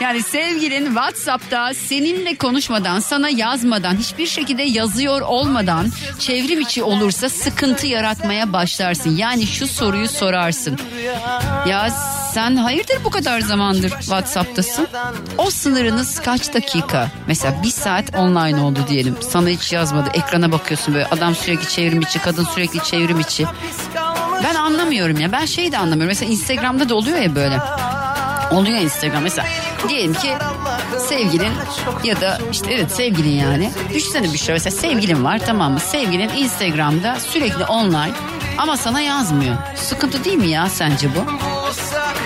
Yani sevgilin WhatsApp'ta seninle konuşmadan, sana yazmadan, hiçbir şekilde yazıyor olmadan çevrim içi olursa sıkıntı yaratmaya başlarsın. Yani şu soruyu sorarsın. Ya sen hayırdır bu kadar zamandır WhatsApp'tasın? O sınırınız kaç dakika? Mesela bir saat online oldu diyelim. Sana hiç yazmadı. Ekrana bakıyorsun böyle. Adam sürekli çevrim içi, kadın sürekli çevrim içi. Ben anlamıyorum ya. Ben şeyi de anlamıyorum. Mesela Instagram'da da oluyor ya böyle. Oluyor Instagram mesela. Diyelim ki sevgilin ya da işte evet sevgilin yani. Düşünsene bir şey mesela sevgilin var tamam mı? Sevgilin Instagram'da sürekli online ama sana yazmıyor. Sıkıntı değil mi ya sence bu?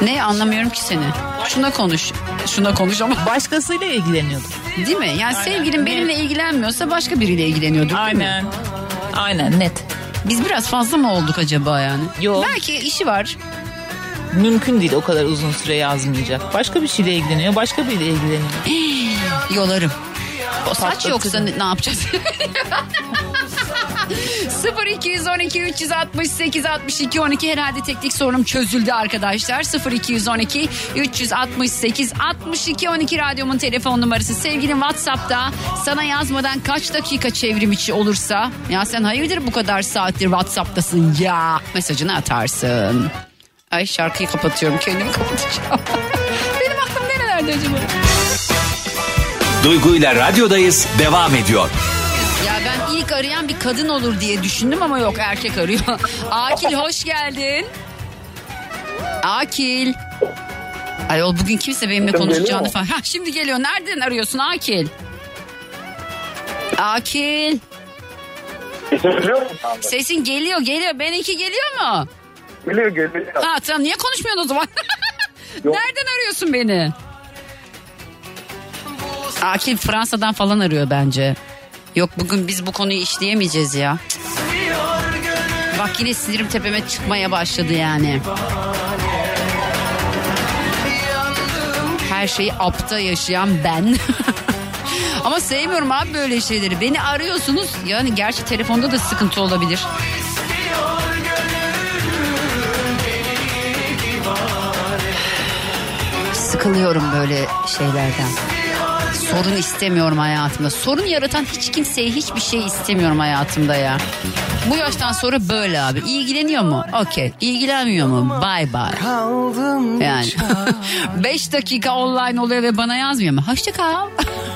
Ne anlamıyorum ki seni. Şuna konuş. Şuna konuş ama. Başkasıyla ilgileniyordu. Değil mi? Yani Aynen. sevgilin benimle ilgilenmiyorsa başka biriyle ilgileniyordur değil mi? Aynen. Aynen net. Biz biraz fazla mı olduk acaba yani? Yok. Belki işi var. Mümkün değil o kadar uzun süre yazmayacak. Başka bir şeyle ilgileniyor, başka biriyle ilgileniyor. Yolarım. O saç yoksa ne, ne yapacağız? 0212 368 62 12 herhalde teknik sorunum çözüldü arkadaşlar. 0212 368 62 12 radyomun telefon numarası. Sevgilim WhatsApp'ta sana yazmadan kaç dakika çevrim içi olursa ya sen hayırdır bu kadar saattir WhatsApp'tasın ya mesajını atarsın. Ay şarkıyı kapatıyorum kendimi kapatacağım. Benim aklım nerelerde acaba? Duygu ile radyodayız devam ediyor. Ya ben ilk arayan bir kadın olur diye düşündüm ama yok erkek arıyor. Akil hoş geldin. Akil. Ayol bugün kimse benimle konuşacağını falan. Ha, şimdi geliyor. Nereden arıyorsun Akil? Akil. Sesin geliyor geliyor. Benimki geliyor mu? Geliyor geliyor. Ha tamam niye konuşmuyorsun o zaman? Nereden arıyorsun beni? Akil Fransa'dan falan arıyor bence. Yok bugün biz bu konuyu işleyemeyeceğiz ya. Bak yine sinirim tepeme çıkmaya başladı yani. Her şeyi apta yaşayan ben. Ama sevmiyorum abi böyle şeyleri. Beni arıyorsunuz. Yani gerçi telefonda da sıkıntı olabilir. Sıkılıyorum böyle şeylerden. Sorun istemiyorum hayatımda. Sorun yaratan hiç kimseye hiçbir şey istemiyorum hayatımda ya. Bu yaştan sonra böyle abi. İlgileniyor mu? Okey. İlgilenmiyor mu? Bye bye. Yani 5 dakika online oluyor ve bana yazmıyor mu? Hoşça kal.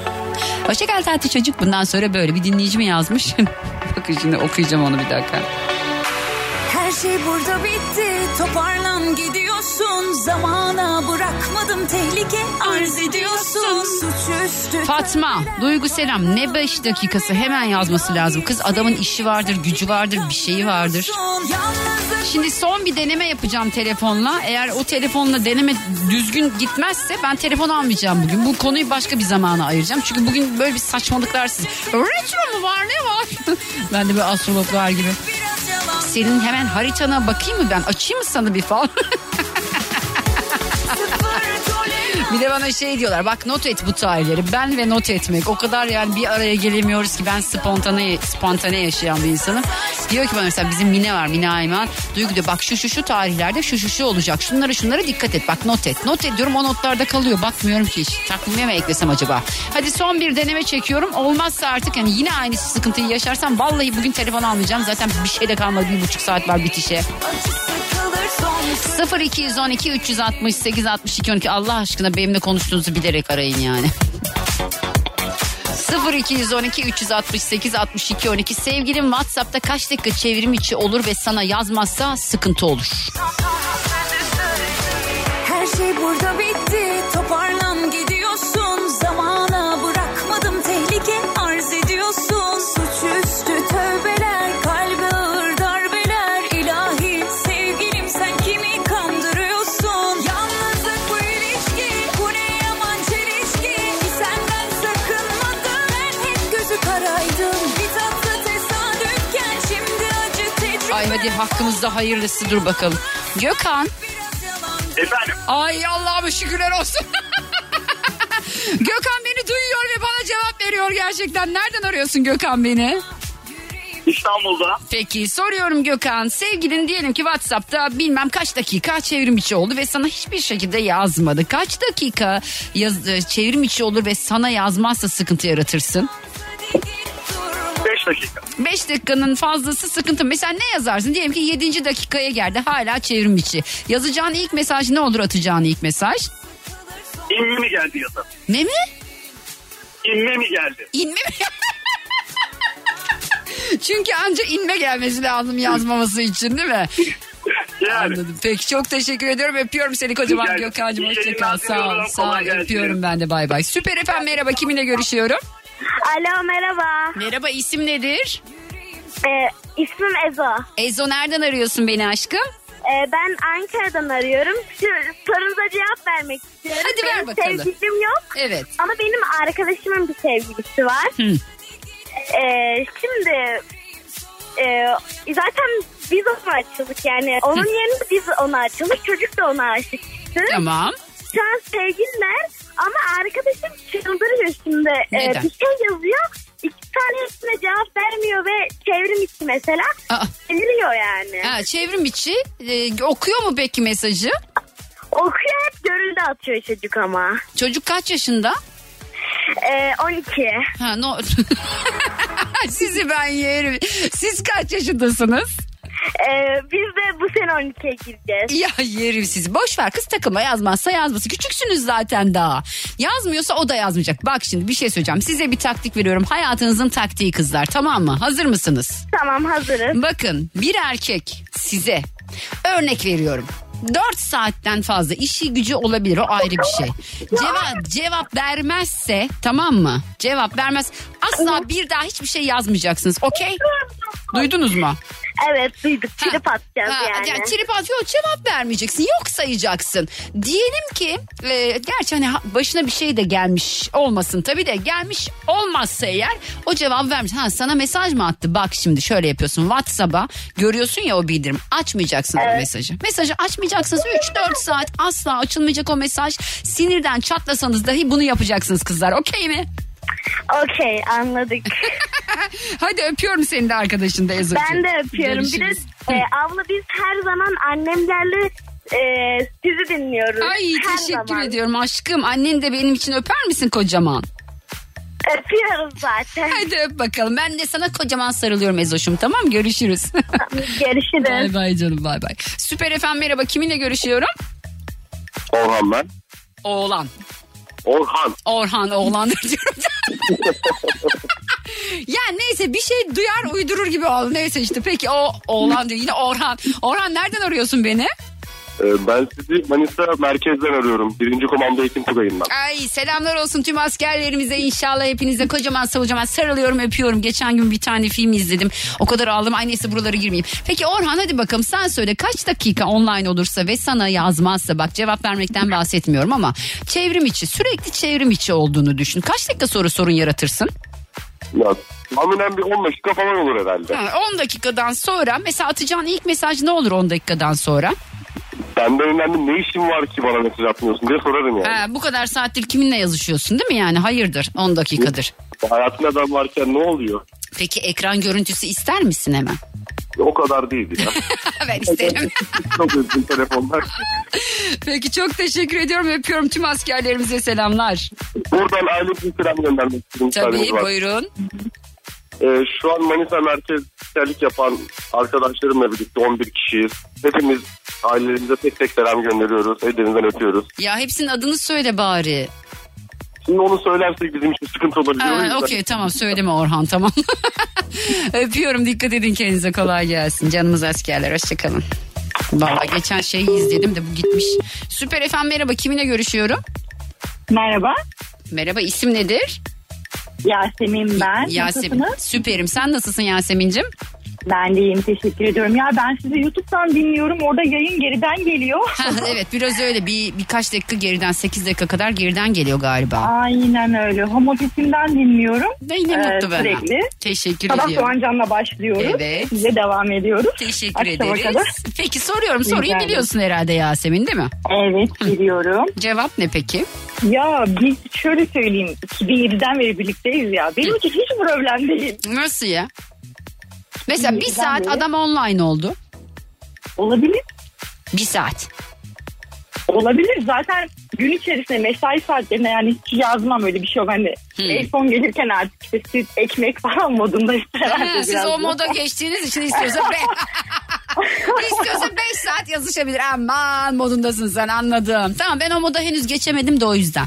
Hoşça kal tatlı çocuk. Bundan sonra böyle bir dinleyici mi yazmış? Bakın şimdi okuyacağım onu bir dakika. Şey burada bitti toparlan gidiyorsun Zamana bırakmadım tehlike arz ediyorsun Suçüstü Fatma, Duygu Selam ne 5 dakikası hemen yazması lazım. Kız adamın işi vardır, gücü vardır, bir şeyi vardır. Şimdi son bir deneme yapacağım telefonla. Eğer o telefonla deneme düzgün gitmezse ben telefon almayacağım bugün. Bu konuyu başka bir zamana ayıracağım. Çünkü bugün böyle bir saçmalıklar siz. Retro mu var ne var? ben de böyle astrologlar gibi. Senin hemen haritana bakayım mı ben? Açayım mı sana bir fal? Bir de bana şey diyorlar bak not et bu tarihleri. Ben ve not etmek o kadar yani bir araya gelemiyoruz ki ben spontane spontane yaşayan bir insanım. Diyor ki bana mesela bizim Mine var Mine Ayman. Duygu diyor bak şu şu şu tarihlerde şu şu şu olacak. Şunlara şunlara dikkat et bak not et. Not ediyorum o notlarda kalıyor. Bakmıyorum ki hiç. Takvime mi eklesem acaba? Hadi son bir deneme çekiyorum. Olmazsa artık yani yine aynı sıkıntıyı yaşarsam vallahi bugün telefon almayacağım. Zaten bir şey de kalmadı bir buçuk saat var bitişe. 0212 368 62 12 Allah aşkına benimle konuştuğunuzu bilerek arayın yani. 0212 368 62 12 sevgilim WhatsApp'ta kaç dakika çevrim içi olur ve sana yazmazsa sıkıntı olur. Her şey burada bitti. Toparlan gidiyorsun hakkımızda hayırlısı dur bakalım. Gökhan. Efendim. Ay Allah'ıma şükürler olsun. Gökhan beni duyuyor ve bana cevap veriyor gerçekten. Nereden arıyorsun Gökhan beni? İstanbul'da. Peki soruyorum Gökhan. Sevgilin diyelim ki WhatsApp'ta bilmem kaç dakika çevrim içi oldu ve sana hiçbir şekilde yazmadı. Kaç dakika yaz, e, çevrim içi olur ve sana yazmazsa sıkıntı yaratırsın? 5 dakika. 5 dakikanın fazlası sıkıntı. Mesela ne yazarsın? Diyelim ki 7. dakikaya geldi hala çevrim içi. Yazacağın ilk mesaj ne olur atacağın ilk mesaj? İnme mi geldi yazar? Ne mi? İnme mi geldi? İnme mi? Çünkü anca inme gelmesi lazım yazmaması için değil mi? Anladım. Peki çok teşekkür ediyorum. Öpüyorum seni kocaman. İyi Hoşçakal. Sağ ol. Sağ ol. Öpüyorum ben de bay bay. Süper efendim merhaba. Kiminle görüşüyorum? Alo merhaba. Merhaba isim nedir? Ee, ismim Ezo. Ezo nereden arıyorsun beni aşkım? Ee, ben Ankara'dan arıyorum. Şu sorunuza cevap vermek istiyorum. Hadi ver benim bakalım. sevgilim yok. Evet. Ama benim arkadaşımın bir sevgilisi var. Hı. Ee, şimdi e, zaten biz ona açıldık yani. Onun yerine biz ona açıldık. Çocuk da ona aşık çıktı. Tamam. Şu an sevgililer ama arkadaşım çıldırıyor şimdi. Ee, bir şey yazıyor. İki- saniyesinde cevap vermiyor ve çevrim içi mesela deliriyor yani. Ha, çevrim içi e, okuyor mu peki mesajı? Okuyor hep görüldü atıyor çocuk ama. Çocuk kaç yaşında? Ee, 12. Ha, no. Sizi ben yerim. Siz kaç yaşındasınız? Ee, biz de bu sene 12'ye gireceğiz. Ya yerim sizi. Boş ver kız takıma yazmazsa yazması. Küçüksünüz zaten daha. Yazmıyorsa o da yazmayacak. Bak şimdi bir şey söyleyeceğim. Size bir taktik veriyorum. Hayatınızın taktiği kızlar tamam mı? Hazır mısınız? Tamam hazırız. Bakın bir erkek size örnek veriyorum. 4 saatten fazla işi gücü olabilir o ayrı bir şey. Cevap cevap vermezse tamam mı? Cevap vermez asla bir daha hiçbir şey yazmayacaksınız. Okey? Duydunuz mu? Evet duyduk. Trip atacağız Ha, yani. yani trip at yok cevap vermeyeceksin yok sayacaksın. Diyelim ki e, gerçi hani ha- başına bir şey de gelmiş olmasın tabii de gelmiş olmazsa eğer o cevap vermiş. Ha sana mesaj mı attı bak şimdi şöyle yapıyorsun WhatsApp'a görüyorsun ya o bildirim açmayacaksın o mesajı. Mesajı açmayacaksınız 3-4 saat asla açılmayacak o mesaj. Sinirden çatlasanız dahi bunu yapacaksınız kızlar okey mi? Okey anladık. Hadi öpüyorum seni de arkadaşın da Ezo'cuğum. ben de öpüyorum. Bir de Görüşürüz. e, abla biz her zaman annemlerle e, sizi dinliyoruz. Ay Her teşekkür zaman. ediyorum aşkım. Annen de benim için öper misin kocaman? Öpüyoruz zaten. Hadi öp bakalım. Ben de sana kocaman sarılıyorum Ezoş'um tamam mı? Görüşürüz. Görüşürüz. bay bay canım bay bay. Süper efendim merhaba kiminle görüşüyorum? Orhan ben. Oğlan. Orhan. Orhan oğlandır diyorum. ya neyse bir şey duyar uydurur gibi oldu. Neyse işte peki o oğlan diyor. Yine Orhan. Orhan nereden arıyorsun beni? Ee, Ben sizi Manisa merkezden arıyorum. Birinci komando Ekim Tugay'ından. Ay selamlar olsun tüm askerlerimize inşallah hepinize kocaman kocaman sarılıyorum öpüyorum. Geçen gün bir tane film izledim. O kadar aldım ay neyse buralara girmeyeyim. Peki Orhan hadi bakalım sen söyle kaç dakika online olursa ve sana yazmazsa bak cevap vermekten bahsetmiyorum ama çevrim içi sürekli çevrim içi olduğunu düşün. Kaç dakika sonra sorun yaratırsın? Ya, tahminen bir 10 dakika falan olur herhalde. Ha, 10 dakikadan sonra mesela atacağın ilk mesaj ne olur 10 dakikadan sonra? Benden önemli ne işin var ki bana mesaj atmıyorsun diye sorarım yani. Ha, bu kadar saattir kiminle yazışıyorsun değil mi yani? Hayırdır 10 dakikadır. Hayatında adam varken ne oluyor? Peki ekran görüntüsü ister misin hemen? O kadar değildi ya. ben isterim. Çok üzgün telefonlar. Peki çok teşekkür ediyorum. Öpüyorum tüm askerlerimize selamlar. Buradan aile bir selam göndermek istiyorum. Tabii buyurun. Ee, şu an Manisa merkezlik yapan arkadaşlarımla birlikte 11 kişiyiz. Hepimiz ailelerimize tek tek selam gönderiyoruz. Ellerinden öpüyoruz. Ya hepsinin adını söyle bari. Şimdi onu söylersek bizim için sıkıntı olabilir. Yüzden- Okey tamam söyleme Orhan tamam. Öpüyorum dikkat edin kendinize kolay gelsin. Canımız askerler hoşçakalın. Valla geçen şeyi izledim de bu gitmiş. Süper efendim merhaba kiminle görüşüyorum? Merhaba. Merhaba isim nedir? Yasemin ben. Yasemin. Nasılsınız? Süperim sen nasılsın Yasemin'cim? Ben de iyiyim teşekkür ediyorum. Ya ben sizi YouTube'dan dinliyorum. Orada yayın geriden geliyor. Evet biraz öyle bir birkaç dakika geriden 8 dakika kadar geriden geliyor galiba. Aynen öyle. Home office'imden dinliyorum. Ne, ne Ee, mutlu bana. Sürekli. Teşekkür Sabah ediyorum. Doğancan'la başlıyoruz. Evet. Size devam ediyoruz. Teşekkür Akşama ederiz. kadar. Peki soruyorum soruyu Rica biliyorsun herhalde Yasemin değil mi? Evet biliyorum. Cevap ne peki? Ya biz şöyle söyleyeyim. 2007'den beri birlikteyiz ya. Benim için hiç problem değil. Nasıl ya? Mesela bir saat adam online oldu. Olabilir. Bir saat. Olabilir. Zaten gün içerisinde mesai saatlerinde yani hiç yazmam öyle bir şey yok. Hani telefon gelirken artık işte süt, ekmek falan modunda herhalde Ha, siz o da. moda geçtiğiniz için istiyorsa be... istiyorsa 5 saat yazışabilir. Aman modundasın sen anladım. Tamam ben o moda henüz geçemedim de o yüzden.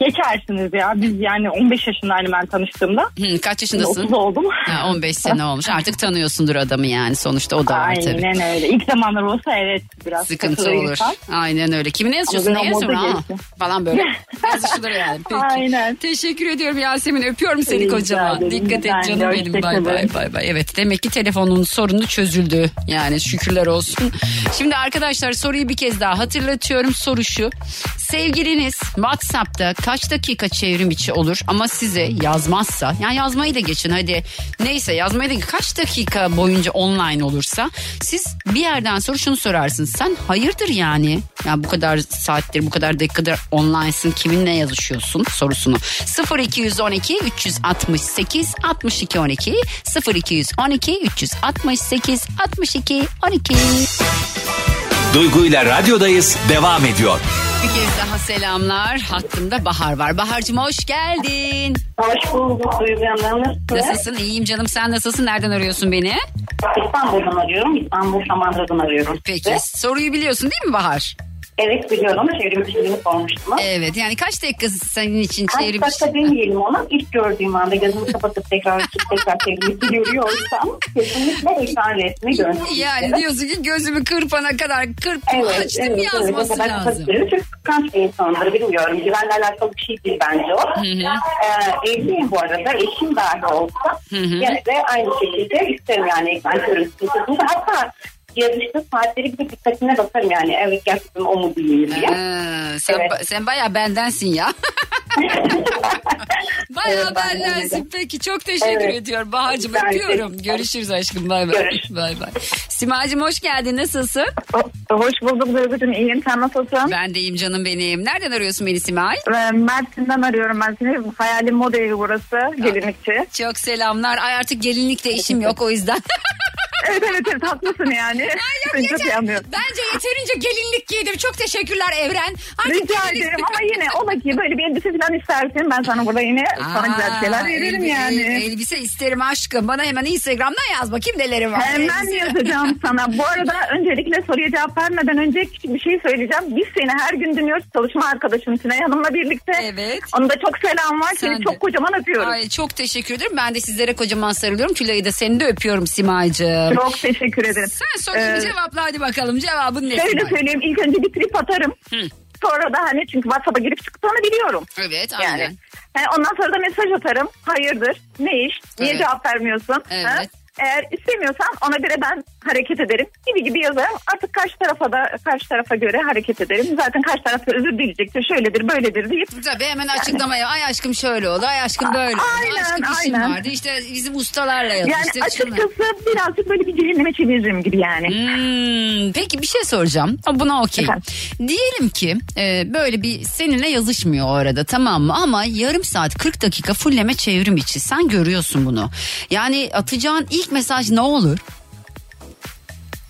Geçersiniz ya. Biz yani 15 yaşındaydım ben tanıştığımda. Hı, kaç yaşındasın? 30 oldum. Ha, 15 sene olmuş. Artık tanıyorsundur adamı yani. Sonuçta o da var tabii. Aynen öyle. İlk zamanlar olsa evet biraz Sıkıntı olur. insan. Aynen öyle. Kimine ben Ne yazıyorsun? Geçtim. falan böyle. Yazışılır yani. Peki. Aynen. Teşekkür ediyorum Yasemin. Öpüyorum seni kocaman. Dikkat et canım benim. Bay bay bay bay. Evet demek ki telefonun sorunu çözüldü. Yani şükürler olsun. Şimdi arkadaşlar soruyu bir kez daha hatırlatıyorum. Soru şu. Sevgiliniz WhatsApp'ta kaç dakika çevrim içi olur ama size yazmazsa yani yazmayı da geçin hadi. Neyse yazmayı da kaç dakika boyunca online olursa siz bir yerden sonra şunu sorarsınız. Sen hayırdır yani? Ya bu kadar saattir bu kadar dakikadır online'sın kiminle yazışıyorsun sorusunu. 0212 368 62 12 0212 368 62 12 Duygu ile radyodayız devam ediyor. Bir kez daha selamlar. Hattımda Bahar var. Bahar'cığım hoş geldin. Hoş bulduk Duygu Hanım. Nasılsınız? Nasılsın? İyiyim canım. Sen nasılsın? Nereden arıyorsun beni? İstanbul'dan arıyorum. İstanbul Samandıra'dan arıyorum. Peki. Soruyu biliyorsun değil mi Bahar? Evet biliyorum. Çevrim içini sormuştum. Evet. Yani kaç dakika senin için Kaç çevrim dakika demeyelim ona. İlk gördüğüm anda gözümü kapatıp tekrar tekrar çevrimizi görüyorsam kesinlikle ekran resmi görmek Yani isterim. diyorsun ki gözümü kırpana kadar kırp Evet, açtım evet, evet. Yazması kadar lazım. kapatırım. Çünkü kıskanç bir insandır bilmiyorum. Güvenle alakalı bir şey değil bence o. Ee, evliyim bu arada. Eşim dahi olsa. Yani de aynı şekilde isterim yani ekran görüntüsü. Hatta yazıştığı saatleri bir de dikkatine bakarım yani. Evet gerçekten o mu değil diye. Ha, sen, Evet. ba- sen bayağı bendensin ya. bayağı Evet, ben de bendensin. öyle. Peki çok teşekkür Evet. ediyorum Bahacığım. Ben de- Öpüyorum. Görüşürüz aşkım. Bay bay. Bay bay. Simacığım hoş geldin. Nasılsın? Hoş bulduk Duygucuğum. İyiyim. Sen nasılsın? Ben de iyiyim canım benim. Nereden arıyorsun beni Simay? Ee, Mersin'den arıyorum ben seni. Hayalim moda evi burası. Gelinlikçi. Çok selamlar. Ay artık gelinlikte işim yok o yüzden. evet evet evet haklısın yani. Çok iyi anlıyorum. Bence yeterince gelinlik giydim. Çok teşekkürler Evren. Artık Rica gelinlik- ederim ama yine ola ki böyle bir elbise falan istersin. Ben sana burada yine sana güzel şeyler veririm elbi- yani. el- elbise isterim aşkım. Bana hemen Instagram'dan yaz bakayım neleri var. Hemen Elbise- yazacağım sana. Bu arada öncelikle soruya cevap vermeden önce küçük bir şey söyleyeceğim. Biz seni her gün dinliyoruz. Çalışma arkadaşım Sinay Hanım'la birlikte. Evet. Onun da çok selam var. Sen Seni de. çok kocaman öpüyorum. Ay çok teşekkür ederim. Ben de sizlere kocaman sarılıyorum. Tülay'ı da seni de öpüyorum Simay'cığım. Çok teşekkür ederim. Sen soruyu Ee, cevapla hadi bakalım. Cevabın ne? Şöyle söyleyeyim. İlk önce bir trip atarım. Sonra da hani çünkü WhatsApp'a girip çıktığını biliyorum. Evet Yani. aynen. Yani ondan sonra da mesaj atarım. Hayırdır? Ne iş? Niye Evet. cevap vermiyorsun? Evet. Ha? Eğer istemiyorsan ona göre ben hareket ederim gibi gibi yazarım. Artık karşı tarafa da karşı tarafa göre hareket ederim. Zaten karşı taraf da özür dileyecektir. Şöyledir, böyledir deyip. Tabii hemen açıklamaya. Ay aşkım şöyle oldu. Ay aşkım böyle oldu. Aynen, aşkım işim aynen. vardı. İşte bizim ustalarla Yani yazıştık. şunlar. açıkçası birazcık böyle bir cehenneme çeviririm gibi yani. Hmm, peki bir şey soracağım. Buna okey. Diyelim ki e, böyle bir seninle yazışmıyor o arada tamam mı? Ama yarım saat 40 dakika fulleme çevrim içi. Sen görüyorsun bunu. Yani atacağın ilk mesaj ne olur?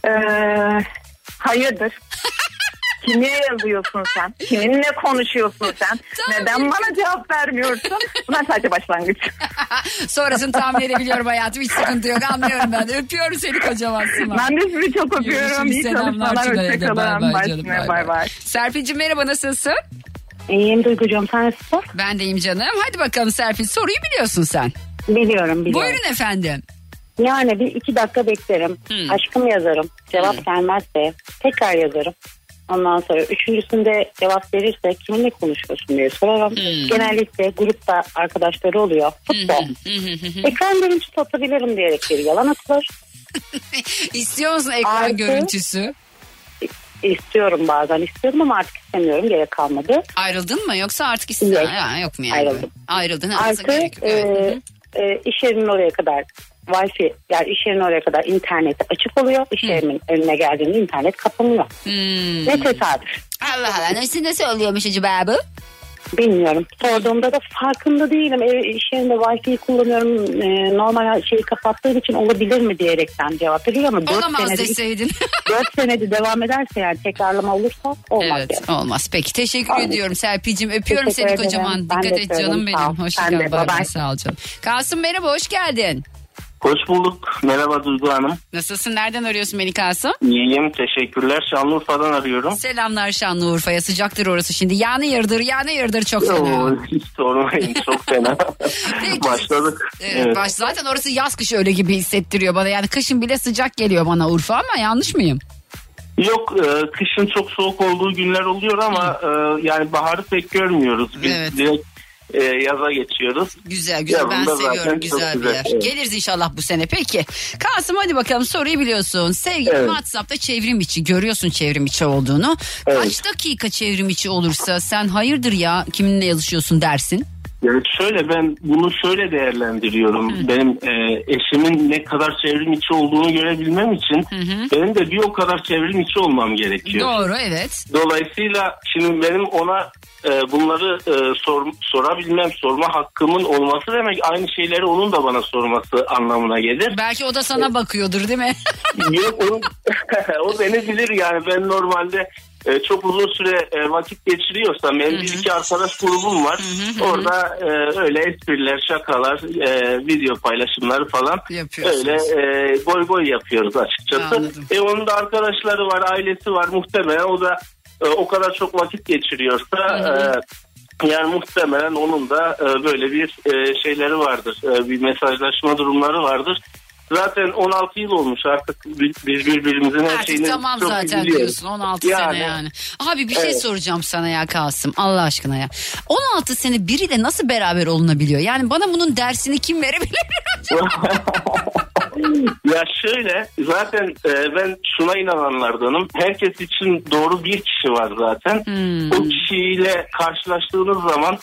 Ee, hayırdır? Kime yazıyorsun sen? Kiminle konuşuyorsun sen? Neden bana cevap vermiyorsun? Bunlar sadece başlangıç. Sonrasını tahmin edebiliyorum hayatım. Hiç sıkıntı yok anlıyorum ben. Öpüyorum seni kocaman. Ben de sizi çok öpüyorum. İyi selamlar çalışmalar. Hoşçakalın. bay Bay bay. Serpil'cim merhaba nasılsın? İyiyim Duygucuğum sen nasılsın? Ben de iyiyim canım. Hadi bakalım Serpil soruyu biliyorsun sen. Biliyorum biliyorum. Buyurun efendim. Yani bir iki dakika beklerim. Aşkım yazarım. Cevap gelmezse tekrar yazarım. Ondan sonra üçüncüsünde cevap verirse kiminle konuşuyorsun diye sorarım. Genellikle grupta arkadaşları oluyor. Futbol. Ekran görüntüsü atabilirim diyerek bir yalan atılır. İstiyor musun ekran Artı- görüntüsü? İstiyorum bazen istiyorum ama artık istemiyorum gerek kalmadı. Ayrıldın mı yoksa artık istiyor? Yok. Ya, yok mu yani? Ayrıldım. Ayrıldın. ha, Artı gerek yok. e, e, iş yerinin oraya kadar Wi-Fi yani iş yerinin oraya kadar internet açık oluyor. İş yerimin önüne geldiğinde internet kapanıyor. Hmm. Ne tesadüf. Allah Allah nasıl nasıl oluyormuş acaba bu? Bilmiyorum. Sorduğumda da farkında değilim. Ev, iş yerinde Wi-Fi kullanıyorum. E, normal şeyi kapattığım için olabilir mi diyerekten cevap veriyor ama 4 Olamaz senedir, deseydin. 4 senedir devam ederse yani tekrarlama olursa olmaz evet yani. olmaz. Peki teşekkür Olmaz. ediyorum Serpil'cim. Öpüyorum Teşekkür seni ederim. kocaman. Ben Dikkat et canım benim. De, Bay bye bye. Sağ ol canım. Kasım merhaba hoş geldin. Hoş bulduk. Merhaba Duygu Hanım. Nasılsın? Nereden arıyorsun beni Kasım? İyiyim. Teşekkürler. Şanlıurfa'dan arıyorum. Selamlar Şanlıurfa'ya. Sıcaktır orası şimdi. Yanı yırdır, yanı yırdır çok fena. Oo, hiç sormayın. Çok fena. Başladık. Evet, Evet. baş, zaten orası yaz kış öyle gibi hissettiriyor bana. Yani kışın bile sıcak geliyor bana Urfa ama yanlış mıyım? Yok e, kışın çok soğuk olduğu günler oluyor ama e, yani baharı pek görmüyoruz. Biz Evet. direkt e, yaza geçiyoruz. Güzel güzel ben Yazın da zaten seviyorum güzel bir yer. evet. Geliriz inşallah bu sene peki. Kasım hadi bakalım soruyu biliyorsun. Sevgili Evet. WhatsApp'ta çevrim içi görüyorsun çevrim içi olduğunu. Kaç dakika çevrim içi olursa sen hayırdır ya kiminle yazışıyorsun dersin. Yani şöyle ben bunu şöyle değerlendiriyorum. Benim e, eşimin ne kadar çevrim içi olduğunu görebilmem için benim de bir o kadar çevrim içi olmam gerekiyor. Doğru evet. Dolayısıyla şimdi benim ona e, bunları e, sor, sorabilmem, sorma hakkımın olması demek aynı şeyleri onun da bana sorması anlamına gelir. Belki o da sana bakıyordur değil mi? Yok onun, o beni bilir yani ben normalde e, çok uzun süre e, vakit geçiriyorsam benim bir iki arkadaş grubum var. Orada e, öyle espriler, şakalar, e, video paylaşımları falan öyle e, goy goy yapıyoruz açıkçası. Anladım. E, onun da arkadaşları var, ailesi var muhtemelen o da e, o kadar çok vakit geçiriyorsa e, yani muhtemelen onun da e, böyle bir e, şeyleri vardır. E, bir mesajlaşma durumları vardır. Zaten 16 yıl olmuş artık biz birbirimizin her şeyini tamam çok zaten biliyoruz. diyorsun 16 sene yani. Abi bir şey Evet. soracağım sana ya Kasım Allah aşkına ya. 16 sene biriyle nasıl beraber olunabiliyor? Yani bana bunun dersini kim verebilir? Ya şöyle zaten e, ben şuna inananlardanım. Herkes için doğru bir kişi var zaten. Hmm. O kişiyle karşılaştığınız zaman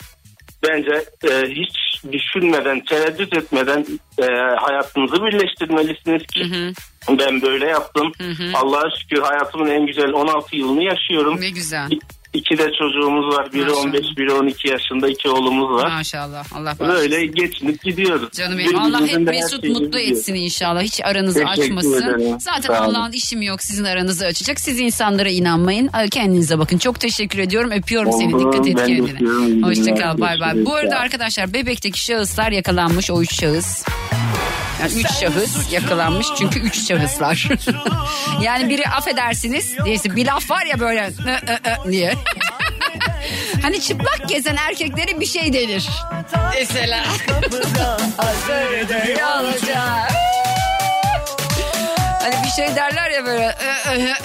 bence e, hiç düşünmeden, tereddüt etmeden e, hayatınızı birleştirmelisiniz ki ben böyle yaptım. Allah'a şükür hayatımın en güzel 16 yılını yaşıyorum. Ne güzel. İki de çocuğumuz var. Biri Maşallah. 15, biri 12 yaşında iki oğlumuz var. Maşallah Allah bağışlasın. Böyle geçinip gidiyoruz. Canım benim Allah hep mesut mutlu biliyoruz. etsin inşallah. Hiç aranızı Teşekkür açmasın. ederim. Zaten. Allah'ın işimi yok sizin aranızı açacak. Siz insanlara inanmayın. Kendinize bakın. Çok teşekkür ediyorum. Öpüyorum seni. Oldu. Dikkat et Ben kendine. öpüyorum. İyi Hoşça günler. kal. Bay bay. Bu arada arkadaşlar bebekteki şahıslar yakalanmış. O üç şahıs. Yani üç şahıs yakalanmış çünkü üç şahıslar. yani biri affedersiniz neyse bir laf var ya böyle "Ö, ö, ö" diye. hani çıplak gezen erkeklere bir şey denir. Mesela. Hani bir şey derler ya böyle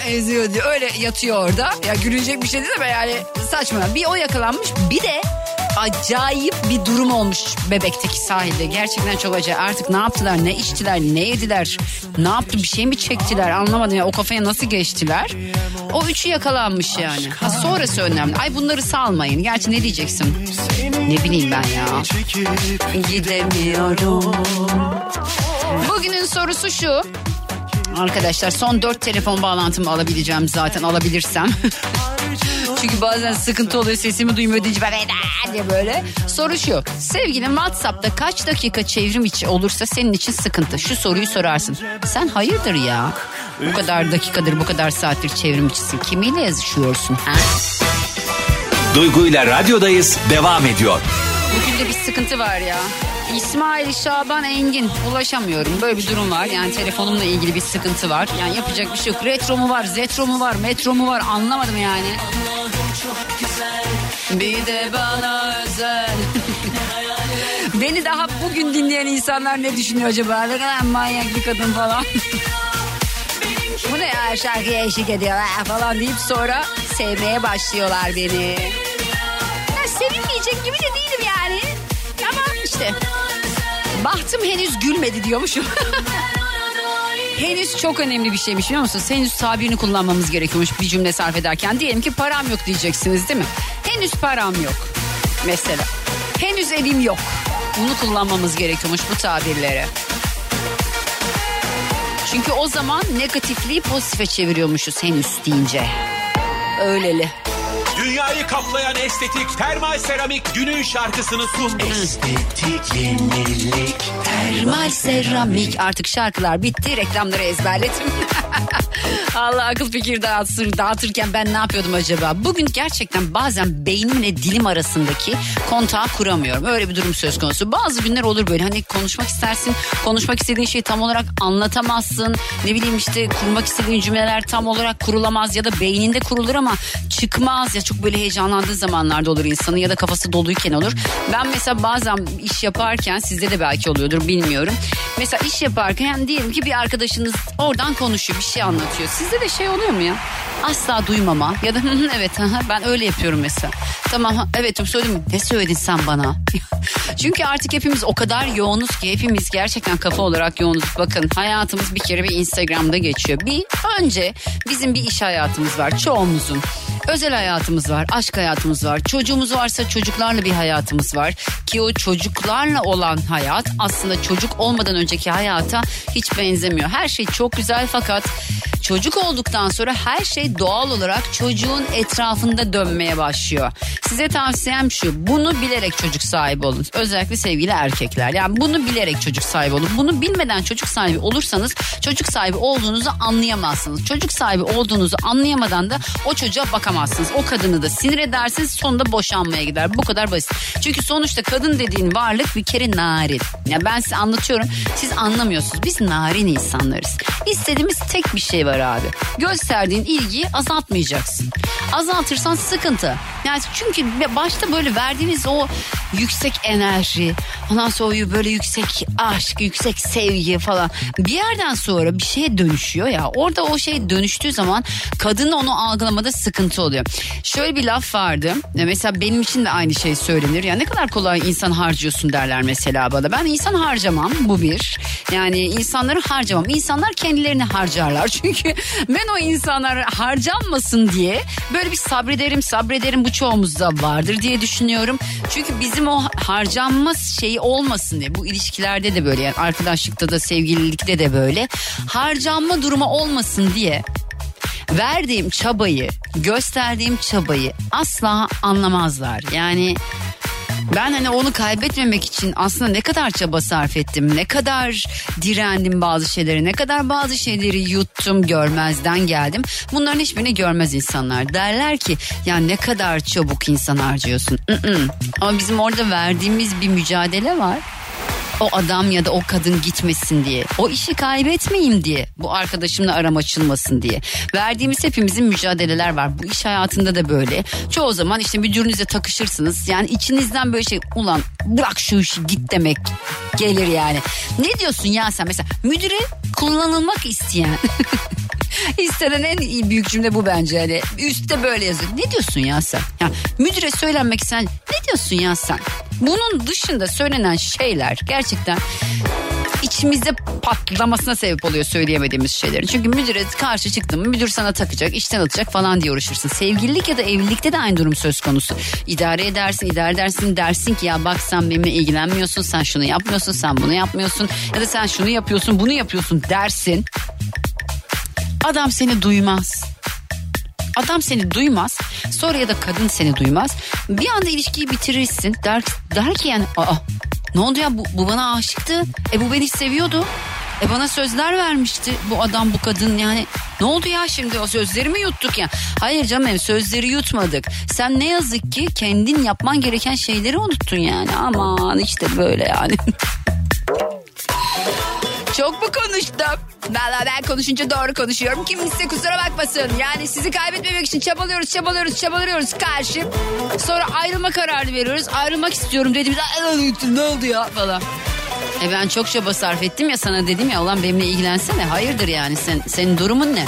eziyor diye öyle yatıyor orada. Ya gülünecek bir şey değil ama yani saçma. Bir o yakalanmış bir de acayip bir durum olmuş bebekteki sahilde. Gerçekten çok acayip. Artık ne yaptılar, ne içtiler, ne yediler, ne yaptı bir şey mi çektiler anlamadım ya. O kafaya nasıl geçtiler? O üçü yakalanmış yani. Ha sonrası önemli. Ay bunları salmayın. Gerçi ne diyeceksin? Ne bileyim ben ya. Gidemiyorum. Bugünün sorusu şu. Arkadaşlar son dört telefon bağlantımı alabileceğim zaten alabilirsem. Çünkü bazen sıkıntı oluyor sesimi duymuyor deyince ben "Eda!" diye böyle. Soru şu sevgilin Whatsapp'ta kaç dakika çevrim içi olursa senin için sıkıntı. Şu soruyu sorarsın. Sen hayırdır ya? Bu kadar dakikadır bu kadar saattir çevrim içisin. Kimiyle yazışıyorsun ha? Duygu ile radyodayız devam ediyor. Bugün de bir sıkıntı var ya. İsmail Şaban Engin ulaşamıyorum. Böyle bir durum var. Yani telefonumla ilgili bir sıkıntı var. Yani yapacak bir şey yok. Retro mu var, zetro mu var, metro mu var anlamadım yani. Bir de bana özel. Beni daha bugün dinleyen insanlar ne düşünüyor acaba? Ne kadar manyak bir kadın falan. Bu ne ya şarkıya eşlik ediyor falan deyip sonra sevmeye başlıyorlar beni. Ya sevilmeyecek gibi de. Ama işte bahtım henüz gülmedi diyormuşum. henüz çok önemli bir şeymiş biliyor musunuz? Henüz tabirini kullanmamız gerekiyormuş bir cümle sarf ederken. Diyelim ki param yok diyeceksiniz değil mi? Henüz param yok mesela. Henüz evim yok. Bunu kullanmamız gerekiyormuş bu tabirleri. Çünkü o zaman negatifliği pozitife çeviriyormuşuz henüz deyince. Öyleli. Dünyayı kaplayan estetik termal seramik günün şarkısını sundu. Estetik yenilik Termal seramik. Artık şarkılar bitti. Reklamları ezberledim. Allah akıl fikir dağıtsın, dağıtırken ben ne yapıyordum acaba? Bugün gerçekten bazen beynimle dilim arasındaki kontağı kuramıyorum. Öyle bir durum söz konusu. Bazı günler olur böyle hani konuşmak istersin. Konuşmak istediğin şeyi tam olarak anlatamazsın. Ne bileyim işte kurmak istediğin cümleler tam olarak kurulamaz ya da beyninde kurulur ama çıkmaz ya çok böyle heyecanlandığı zamanlarda olur insanın ya da kafası doluyken olur. Ben mesela bazen iş yaparken sizde de belki oluyordur bilmiyorum. Mesela iş yaparken diyelim ki bir arkadaşınız oradan konuşuyor bir şey anlatıyor sizde de şey oluyor mu ya? Asla duymama ya da "Hı hı, evet ben öyle yapıyorum mesela. Tamam evet söyledim? Ne söyledin sen bana? Çünkü artık hepimiz o kadar yoğunuz ki hepimiz gerçekten kafa olarak yoğunuz. Bakın hayatımız bir kere bir Instagram'da geçiyor. Bir önce bizim bir iş hayatımız var çoğumuzun. Özel hayatımız var, aşk hayatımız var. Çocuğumuz varsa çocuklarla bir hayatımız var. Ki o çocuklarla olan hayat aslında çocuk olmadan önceki hayata hiç benzemiyor. Her şey çok güzel fakat çocuk olduktan sonra her şey doğal olarak çocuğun etrafında dönmeye başlıyor. Size tavsiyem şu bunu bilerek çocuk sahibi olun. Özellikle sevgili erkekler. Yani bunu bilerek çocuk sahibi olun. Bunu bilmeden çocuk sahibi olursanız çocuk sahibi olduğunuzu anlayamazsınız. Çocuk sahibi olduğunuzu anlayamadan da o çocuğa bakamazsınız. O kadını da sinir edersiniz sonunda boşanmaya gider. Bu kadar basit. Çünkü sonuçta kadın dediğin varlık bir kere narin. Ya ben size anlatıyorum siz anlamıyorsunuz. Biz narin insanlarız. İstediğimiz tek bir şey var abi. Gösterdiğin ilgiyi azaltmayacaksın. Azaltırsan sıkıntı. Yani çünkü başta böyle verdiğiniz o yüksek enerji, ondan sonra böyle yüksek aşk, yüksek sevgi falan bir yerden sonra bir şeye dönüşüyor ya. Orada o şey dönüştüğü zaman kadın onu algılamada sıkıntı oluyor. Şöyle bir laf vardı. Mesela benim için de aynı şey söylenir. Ya ne kadar kolay insan harcıyorsun derler mesela bana. Ben insan harcamam bu bir. Yani insanları harcamam. İnsanlar kendilerini harcarlar. Çünkü ben o insanlar harcanmasın diye böyle bir sabrederim sabrederim bu çoğumuzda vardır diye düşünüyorum. Çünkü bizim o harcanma şeyi olmasın diye bu ilişkilerde de böyle yani arkadaşlıkta da sevgililikte de böyle harcanma durumu olmasın diye verdiğim çabayı gösterdiğim çabayı asla anlamazlar. Yani ben hani onu kaybetmemek için aslında ne kadar çaba sarf ettim, ne kadar direndim bazı şeyleri, ne kadar bazı şeyleri yuttum, görmezden geldim. Bunların hiçbirini görmez insanlar. Derler ki ya ne kadar çabuk insan harcıyorsun. Ama bizim orada verdiğimiz bir mücadele var o adam ya da o kadın gitmesin diye. O işi kaybetmeyeyim diye. Bu arkadaşımla aram açılmasın diye. Verdiğimiz hepimizin mücadeleler var. Bu iş hayatında da böyle. Çoğu zaman işte müdürünüzle takışırsınız. Yani içinizden böyle şey ulan bırak şu işi git demek gelir yani. Ne diyorsun ya sen mesela müdüre kullanılmak isteyen İstenen en iyi büyük cümle bu bence. Hani üstte böyle yazıyor. Ne diyorsun ya sen? Ya, müdüre söylenmek sen ne diyorsun ya sen? Bunun dışında söylenen şeyler gerçekten içimizde patlamasına sebep oluyor söyleyemediğimiz şeylerin. Çünkü müdüre karşı çıktın müdür sana takacak, işten atacak falan diye uğraşırsın. Sevgililik ya da evlilikte de aynı durum söz konusu. İdare edersin, idare edersin dersin ki ya bak sen benimle ilgilenmiyorsun, sen şunu yapmıyorsun, sen bunu yapmıyorsun ya da sen şunu yapıyorsun, bunu yapıyorsun dersin. Adam seni duymaz. Adam seni duymaz. Sonra ya da kadın seni duymaz. Bir anda ilişkiyi bitirirsin. Der, der ki yani aa ne oldu ya bu, bu bana aşıktı. E bu beni seviyordu. E bana sözler vermişti bu adam bu kadın yani ne oldu ya şimdi o sözleri mi yuttuk ya? Hayır canım sözleri yutmadık. Sen ne yazık ki kendin yapman gereken şeyleri unuttun yani. Aman işte böyle yani. Çok mu konuştum? Valla ben konuşunca doğru konuşuyorum. Kimse kusura bakmasın. Yani sizi kaybetmemek için çabalıyoruz, çabalıyoruz, çabalıyoruz karşı. Sonra ayrılma kararı veriyoruz. Ayrılmak istiyorum dediğimizde ne oldu ya falan. E ben çok çaba sarf ettim ya sana dedim ya ulan benimle ilgilensene. Hayırdır yani sen senin durumun ne?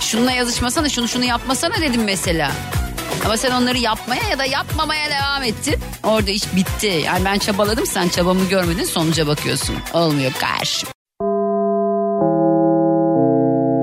Şununla yazışmasana şunu şunu yapmasana dedim mesela. Ama sen onları yapmaya ya da yapmamaya devam ettin. Orada iş bitti. Yani ben çabaladım sen çabamı görmedin sonuca bakıyorsun. Olmuyor karşı.